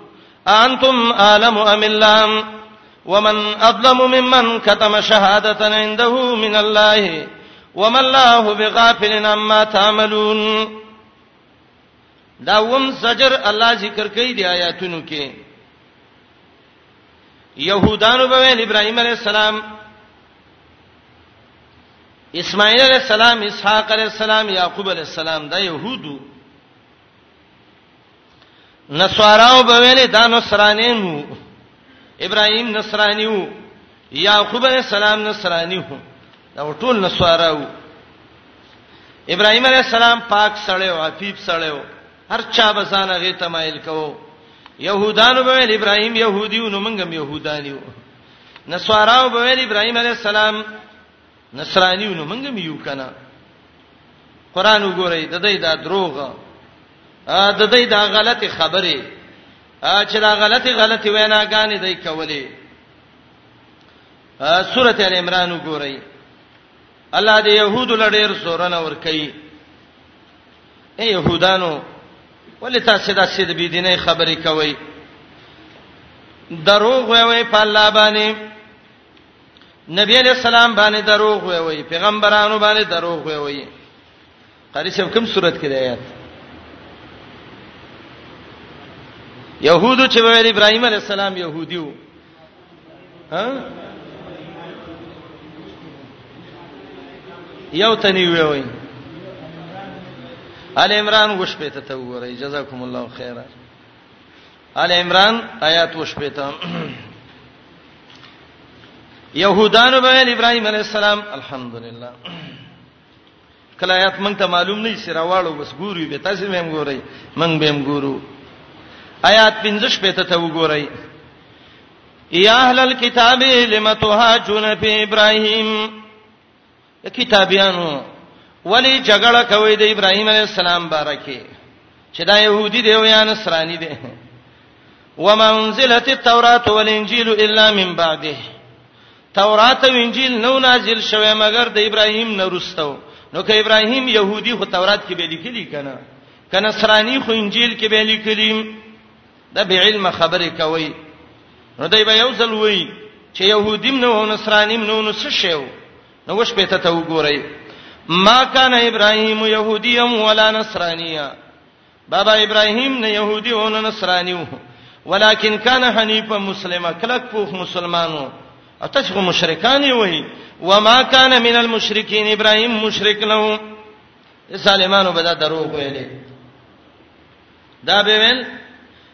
انتم اعلم ام الله ومن اظلم ممن كتم شهاده عنده من الله وما الله بغافل عما تعملون دا وم زجر الله ذکر کوي د آیاتونو کې يهودانو به ویل ابراهيم عليه السلام اسماعیل عليه السلام اسحاق عليه السلام يعقوب عليه السلام دا يهودو نصاراو به ویل دا نصرانینو ابراهيم نصراني وو يعقوب عليه السلام نصراني وو دا ټول نصارا وو ابراهيم عليه السلام پاک سړی او عفيف سړی وو هر چا به ځان هغه ته مایل کوو يهودانو به ویل ابراهيم يهودي نو موږ هم يهوداني وو نصاراو به ویل ابراهيم عليه السلام نصراني نو موږ هم یو کنه قران وګورئ د دې دا دروغ د دې دا غلطه خبره چې دا غلطي غلطي ویناګانې دای کولې سورته ال عمران وګورئ الله دې يهود لړیر سورنه ور کوي اے يهودانو ولې تاسو دا سید بی دینه خبرې کوي دروغ وی وی په الله باندې نبی علیہ السلام باندې دروغ وی وی پیغمبرانو باندې دروغ وی وی قاری صاحب کوم صورت کې دی آیات يهودو چې ویل ابراهيم عليه السلام يهوديو ها یو تنی وی وی ال عمران وش پته ته وګورئ جزاکم الله خیرا ال عمران آیات وش پته يهودانو به ابراهيم عليه السلام الحمدلله کله آیات مونږ ته معلوم نه شي راواړو بس ګوري به تاسو به هم ګورئ مونږ به هم ګورو آیات 15 پته ته وګورئ یا اهل الكتاب لم تهاجون فی ابراهیم کتابیانو ولی جګړه کوي د ابراهیم علی السلام بارکه چې دا يهودي دی او یا نصراني دی وما انزلت التوراۃ والانجیل الا من بعده تورات او انجیل نو نازل شوه مګر د ابراهیم نه رستو نو که ابراهیم يهودي خو تورات کې به لیکلي کنه کنه سرانی خو انجیل کې به لیکلي دا به علم خبره کوي نو دای به یو ځل وای چې يهودیم نه او نصرانیم نه نو څه شیو نو وش په ته وګورئ ما کان ابراهیم يهودیم ولا نصرانیه بابا ابراهيم نه يهودي او نه نصراني و ولکن کان حنیفا مسلمه کلک پوخ مسلمانو اتشغه مشرکان وي و ما کان من المشرکین ابراهيم مشرک نه و ظالمانو به دا دروغ ویلي دا به ویل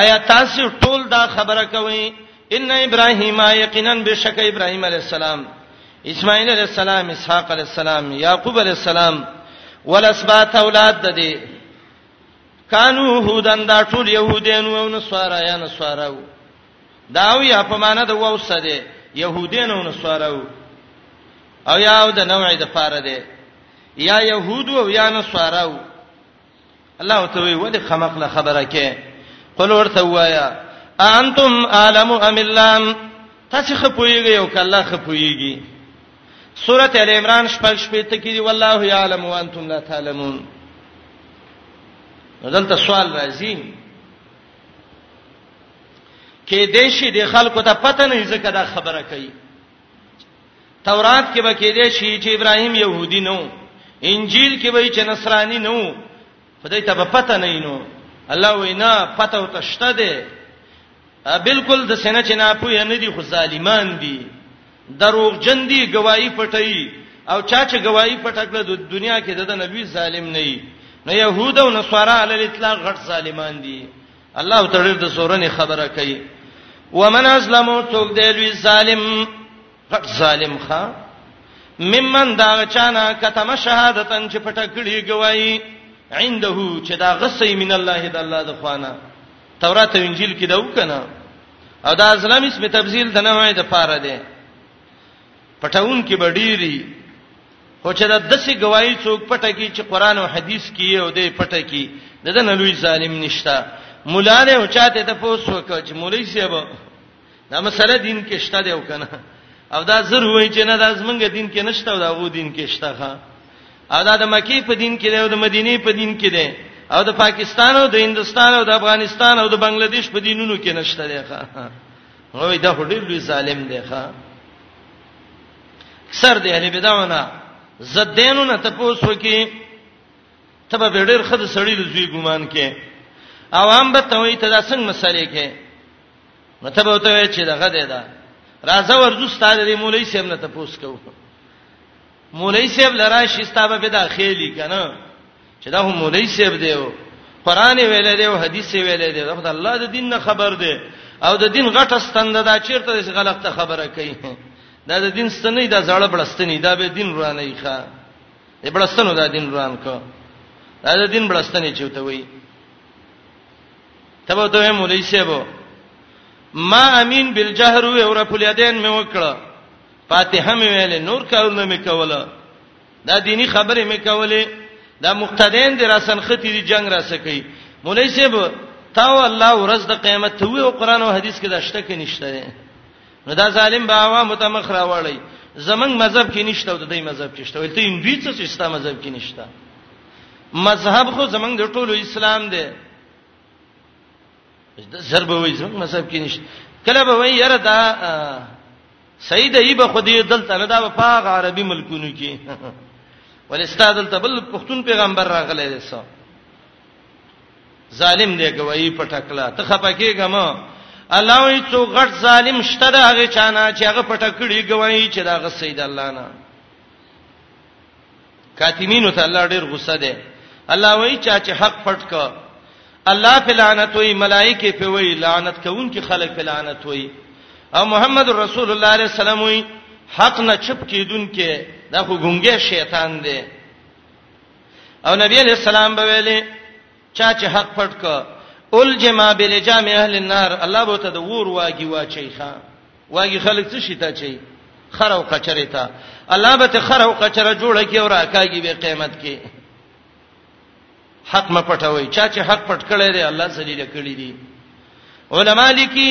آیا تاسو ټول دا خبره کوئ ان ابراهیم یقینا بشک ابراهیم علی السلام اسماعیل علی السلام اسحاق علی السلام یعقوب علی السلام ولسبات اولاد د دې کانو هودن دا ټول يهودین او نصارا یا نصارا دا او یا په معنا د ووسه دي يهودین او نصارا او یا د نوع د فار دي یا يهود او یا نصارا الله ورته وی ولې خمق له خبره کې قل ورته وایا انتم عالم ام الله تاسو خپویږئ او کله خپویږئ سورته ال عمران شپږ شپې ته کې دی والله یعلم وانتم لا تعلمون دلته سوال راځي کې دیشي د خلکو ته پته نه ځکه دا خبره کوي تورات کې به کې دې شي چې ابراهيم يهودي نو انجیل کې به چې نصراني نو خدای ته په پته نه نو الله وینا پته او تشته ده بالکل د سینه چې نه پوهې نه دي خو ظالمان دي دروغ جن دي گواہی پټي او چا چې گواہی پټکله د دنیا کې د نبی ظالم نه نو يهود او نصارا علی الاطلاق غټ ظالمان دي الله تعالی د سورنې خبره کوي ومن اسلم څوک دی لوی ظالم غټ ظالم ښا ممن دا چانا کتم شهادتن چې پټه کړی گواہی عنده چې دا غصې من الله د الله د خوانه تورات او انجیل کې دا وکنه او دا اسلام اسم تبذیل د نوې د پاره دی پټون کې بډيري خو چې دا دسي گواہی څوک پټه کی چې قران او حدیث کې یو دی پټه کی د دې لوی ظالم نشتا مولا نه اوچاته ته پوس وکړه چې مولوی صاحب دا مسله دین کې شته دی او کنه او دا زر وای چې نه دا زمونږ دین کې نشته او دا غو دین کې شته ښا او دا د مکی په دین کې دی او د مدینه په دین کې دی او د پاکستان او د هندستان او د افغانستان او د بنگلاديش په دینونو کې نشته دی ښا هغه دا هډیر لوی ظالم دی ښا اکثر دی اهل بدعونه زدینو نه تاسو کې تبه ډېر خد سړی د زوی ګمان کې عوام به ته وي ته دا څنګه مسلې کې نو ته به ته چې دغه دی دا راځه ورځو ستاره دی مولوی سیم نه تاسو کو مولوی صاحب لرا شستا به دا خېلی کنه چې دا هم مولوی صاحب دی قرآن ویل دی او حدیث ویل دی دا خدای الله د دین نه خبر دی او د دین غټه ستند دا چیرته د غلطه خبره کوي دا د دین ستنې دا زړه بلستنې دا به دین ورانه یې ښا د بلستنو دا دین وران کو دا د دین بلستنې چوته وي تبو ته مولوی صاحب ما امین بالجهر و رفل یدین مې وکړه فاتحه مې ویلې نور کارونه مې کوله دا دینی خبرې مې کولې دا مقتدین دې راسن ختی دي جنگ را سکی مولای صاحب تا الله ورځ د قیامت ته وی او قران او حدیث کې دا شته کې نشته نو دا ظالم به عوام ته مخ راوړی زمنګ مذهب کې نشته او د دې مذهب کې شته ولته هندوی څه سیسته مذهب کې نشته مذهب خو زمنګ د ټولو اسلام دی د ضرب وای زموږ مذهب کې نشته کله به وای یره دا سید ایبه خو دې دلته نه دا په عربي ملکونو کې ول استاد دلته بل پښتون پیغمبر راغلی دی سو ظالم دی کوي پټکلا ته خپکیګه ما الله وی څو غټ ظالم شته دا هغه چانه چې هغه پټکړي کوي چې دا غ سید الله نه کاتمینو ته الله ډیر غصه ده الله وای چا چې حق پټ ک الله په لعنت وای ملائکه په وای لعنت کوونکې خلک په لعنت وای او محمد رسول الله علیه السلام وای حق نه چپ کیدونکې دا خو ګونګې شیطان دی او نبی علیہ السلام به ویلي چا چې حق پټ ک الجم بلجام اهل النار الله به ته د ور واګي واچي ښا واګي خلک څه شي ته چي خر او قچره ته الله به ته خر او قچره جوړه کی او راکاږي به قیامت کې حق م پټوي چا چې حق پټ کړی دی الله ذلیل کړی دی علما لیکي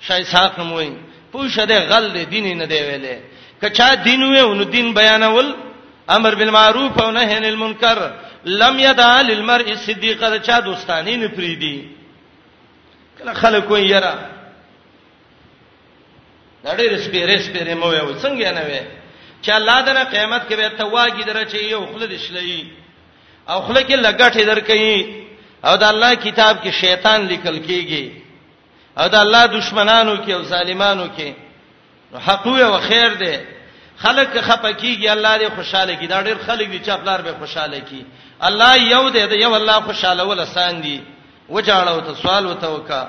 شای ساق هم وای پوه شه د غل دی دین نه دی ویلې کچا دین وې نو دین بیانول امر بالمعروف او نهی عن المنکر لم یدع للمرء صدیقه دا چا دوستانی نه پریدي کله خلک وای یرا دا ډېر سپیره سپیره مو وای څنګه نه وای چې الله دنه قیامت کې به تواګی درچې یو خلد شلې او خلک لګټې درکې او د الله کتاب کې شیطان لیکل کېږي او د الله دشمنانو کې او ظالمانو کې حق وي او خیر دی خلک خپکیږي الله دې خوشاله کی دا ډېر خلک دي چې خپلار به خوشاله کی الله یو دې دا یو الله خوشاله ول آسان دي وجاړو ته سوال وته وکا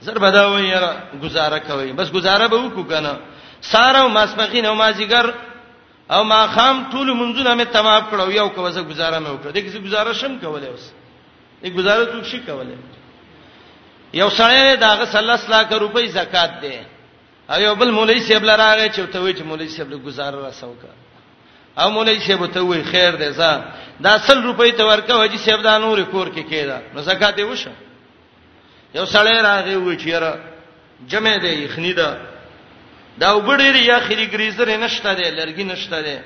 زر بداوي یاره گزاره کوي بس گزاره به وکړو کنه ساره او ماسپخین او مازیګر او ما خام ټول منځونه مې تمام کړو یو کوزه گزاره مې وکړه دغه گزاره شم کولای اوس دې گزارو څوک شي کولای یو سړی داغه سلس لاک روپۍ زکات دی او یو بل مولوی صاحب لراغه چې ته وې چې مولوی صاحب له گزار را سوکا او مولوی صاحب ته وې خیر دی زه دا سل روپۍ ته ورکه وجی صاحب دا نور کور کې کېدا نو زکات یې وشه یو سړی راغی و چې را جمع دی یخنی دا دا وبډېری یا خري ګریزر نشته دی لرګي نشته دی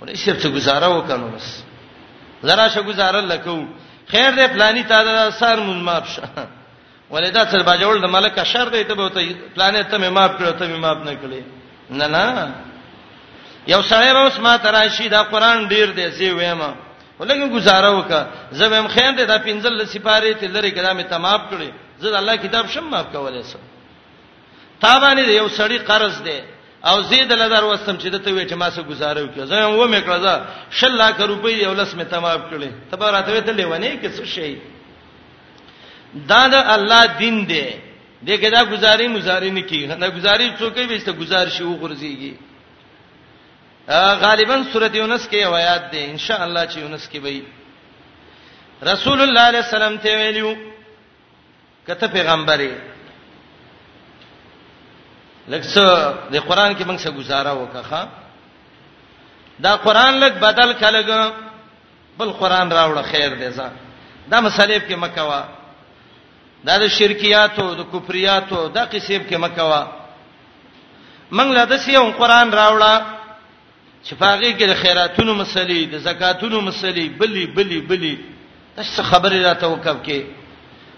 ولې شپ څه گزاره وکړو بس زرا شه گزاره لکو خیر دې پلاني تا دا سار مون ماپ شه ولې دا سر باجول د ملک شر دی ته به ته پلانې ته مې ماپ کړو ته مې ماپ نه کړې نه نه یو سړی به اوس ما تراشی دا قران ډیر دی زی وېم ولګي گزاره وکړه زبم خیر دې دا پنځل سپاره ته لری کړه مې تمام کړې زه الله کتاب شم ماپ کولای سم تا باندې یو سړی قرض دی او زید له در وستم چې دته وې چې ما سره گزاره وکړه زه هم و مې کړه زه شل لاک روپۍ یو لس مې تمام کړې ته به راته ته لیوانې کې څه شي دا د الله دین دی دغه دا گزاري مزاري نه کی دا گزاري څوک به است گزار شي و غرزيږي غالبا سورته یونس کې آیات ده ان شاء الله چې یونس کې وي رسول الله علیه السلام ته ویلو کته پیغمبري لکه د قران کې موږ څه گزاره وکړه دا قران لګ بدل کلګ بل قران راوړ خیر دی ځه دا مسلې کې مکوا دا د شرکیاتو د کفریاتو دا قصې کې مکوا موږ لا د سیو قران راوړه چې پاغي کې د خیراتونو مسلې د زکاتونو مسلې بلی بلی بلی تاسو خبرې را توقف کې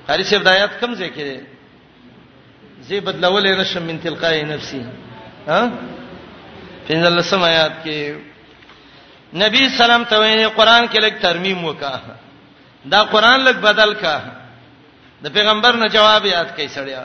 قاری صاحب د آیات کم ځای کې دی زی بدلول نه شم من تلقای نفسي ها پنځل لسم آیات کې نبی سلام ته وایي قران کې لګ ترمیم وکا دا قران لګ بدل کا د پیغمبر نه جواب یاد کړي سړیا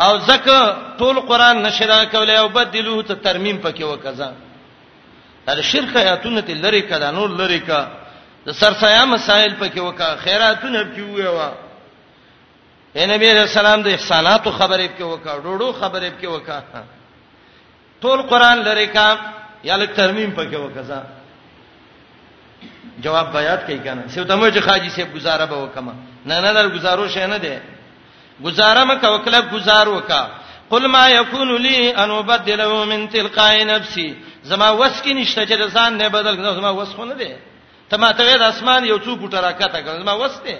او ځکه ټول قران نشرا کولای او بدلوه ته ترمیم پکې وکړه دا شرک آیاتونه ته لری کړه نور لری کړه د سرسایا مسائل پکې وکړه خیراتونه پکې ویوا اے نبی رسول الله د احساناتو خبرې پکې وکړه ډوړو خبرې پکې وکړه ټول قران لری کا یا لک ترمیم پکې وکزا جواب بیات کوي کنه سیو ته مې چې خاجي صاحب گزاره به وکما نه نه در گزارو شې نه ده گزاره مې کا وکړه گزار وکا قل ما یکون لی ان ابدله من تلقاء نفسی زما وس کې نشته چې ځان نه بدل کړم زما وس خو نه ده ته ما ته د اسمان یو څو پټه راکته کړم زما وس ده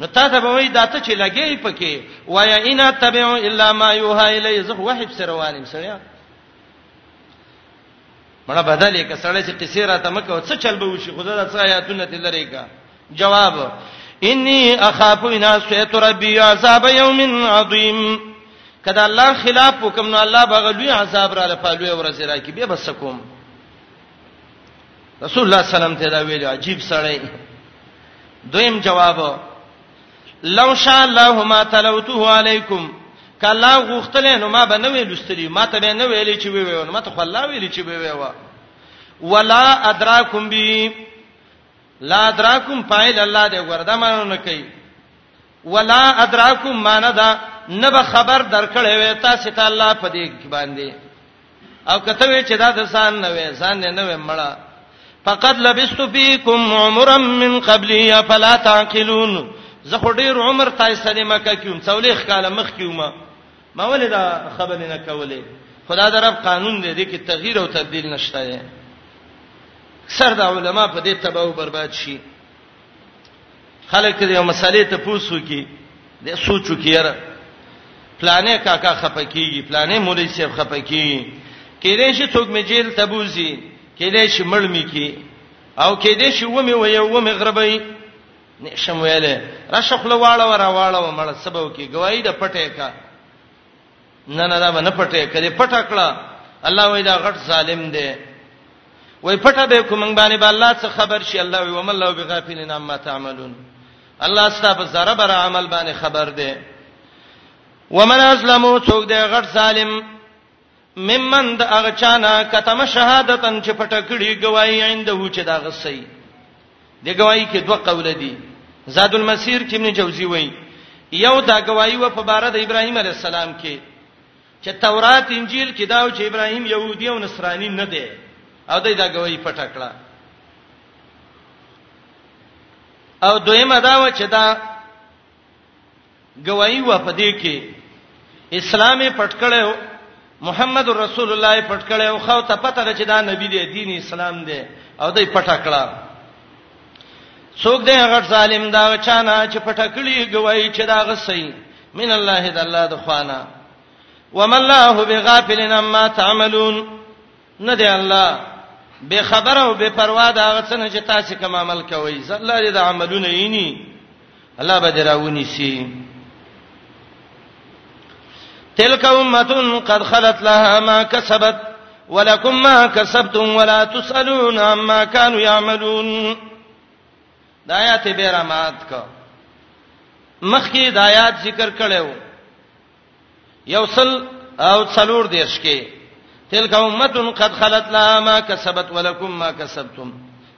نو تا ته به وای دا ته چې لګي پکې وایا ان تبعو الا ما یوها الی زه وحی په روانم سړیا مړه بدلې ک سړی چې قصې را ته مکه څه چل به وشي خدای دا څه آیاتونه تلری کا جواب انی اخاف ان اسیت ربی عذاب یوم عظیم کدا الله خلاف حکم نو الله بغلوی عذاب را لپالوی ورسره کی به بس کوم رسول الله صلی الله علیه وسلم ته دا ویل عجیب سړی دویم جواب لو شاء الله ما تلوته علیکم کله غختل نو ما به نه ویلستلی ما ته به نه ویلې چې وی وی ما ته خو الله ویلې چې وی وی وا ولا ادراکم بی لا ادراکم فاعل الله دې ورده مانو نه کوي ولا ادراکم ماندا نه به خبر درکړې وې تاسو ته الله په دې کې باندې او کته وی چې دا د ځان نه وې ځان نه وې مړه فقد لبست فيكم عمرا من قبلي فلا تعقلون زه خو ډیر عمر تای سره مکه کیوم څولېخ کاله مخ کیوم ما ولې دا خبر نه کولې خدا در رب قانون دې دې کې تغییر او تبديل نشته اکثر د علما په دې تباہ او برباد شي خلک دې مسلې ته پوسو کی دې سوچو کی یاره پلانې کاکا خپکیږي پلانې مولوی صاحب خپکیږي کله شي څوک می جیل تبوزي کله شي مړ می کی او کله شي و می وې و می غربای نشم ویلې راشخله واړه ورا واړه مړ سبو کی گواہی د پټه کا نه نه دا نه پټه کړي پټه کړه الله وای دا غټ ظالم دی وای پټه به کوم باندې به الله څخه خبر شي الله وای ومن الله بغافلین عما تعملون الله ستاسو زره بر عمل باندې خبر دی ومن اسلمو څوک دی غټ ظالم ممن د اغچانا کتم شهادتن چې پټه کړي گواہی عنده چې دا غسي د گواہی کې دوه قول دي زاد المسیر کې ابن جوزی وایي یو دا گواہی و په بار د ابراهیم علی السلام کې چې تورات انجیل کې داو چې ابراهیم يهودي او نصراني نه دی او دای دا گواہی پټه کړه او دویمه دا و چې دا گواہی و په دې کې اسلامي پټکړیو محمد رسول الله پټکړیو خو ته پته ده چې دا نبی دی دین اسلام دی او دای پټکړه څوک دی هغه ظالم دا چانه چې پټکړی گواہی چې دا غسي من الله د الله د خوانه ومن الله بغافلنا ما تعملون نه دی الله بے خبر او بے پروا دا هغه څنګه چې تاسو کوم عمل کوئ الله دې د عملونه یینی الله به دراونی سي تلک امه قد خلت لها ما كسبت ولكم ما كسبتم ولا تسالون عما كانوا يعملون دا آیات به رامات کا مخکې د آیات ذکر کړو یوصل او څلور دیش کې تلک امه قد خلت لها ما کسبت ولکم ما کسبتم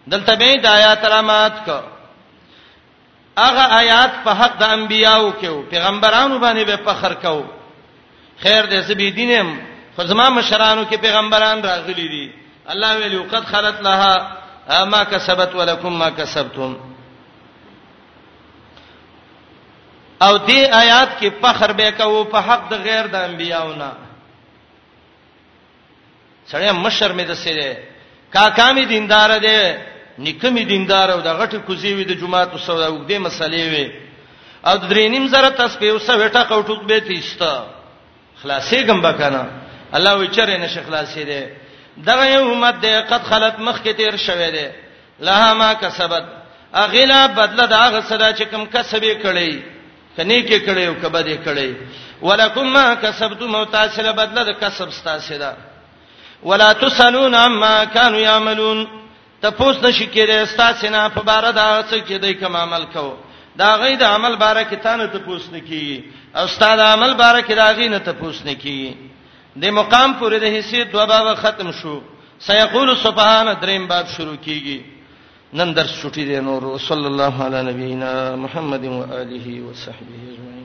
دلته به د آیات علامات کو هغه آیات په حق د انبیاو کې او پیغمبرانو باندې به فخر کو خیر دې سبي دینم خو زما مشرانو کې پیغمبران راغلي دي الله ویلو قد خلت لها ما کسبت ولکم ما کسبتم او دې آیات کې فخر به کوو په حق د غیر د انبیاونه سړی مشر مې د سره کاکا مې دیندار دی نیکه مې دیندار او د غټه کوزی وي د جمعات او سودا وګدې مسلې وي او درې نیم زره تسبیح او سوټه کوټوک به تیسته خلاصېږم به کنه الله وی چرې نشه خلاصې دی دغه یو امت دی قد خلت مخ کې تیر شوه دی لها ما کسبت اغلا بدله دا غسدا چې کم کسبې کړی کني کې کړی او کبه دې کړی ولکم ما کسبتم او تاسو له بدله د کسب ستاسو ده ولا تسلون عما كانوا يعملون تپوس نشي کېدای ستاسو نه په بار دا څه چې دوی کوم عمل کو دا غي د عمل باره کې تانه تپوس نه کیږي او استاد عمل باره کې دا غي نه تپوس نه کیږي د مقام پورې د حصے دوه باب ختم شو سيقول سبحان دریم باب شروع کیږي نن درس شوټی دی نور صلی الله علی نبینا محمد و آله و صحبه اجمعین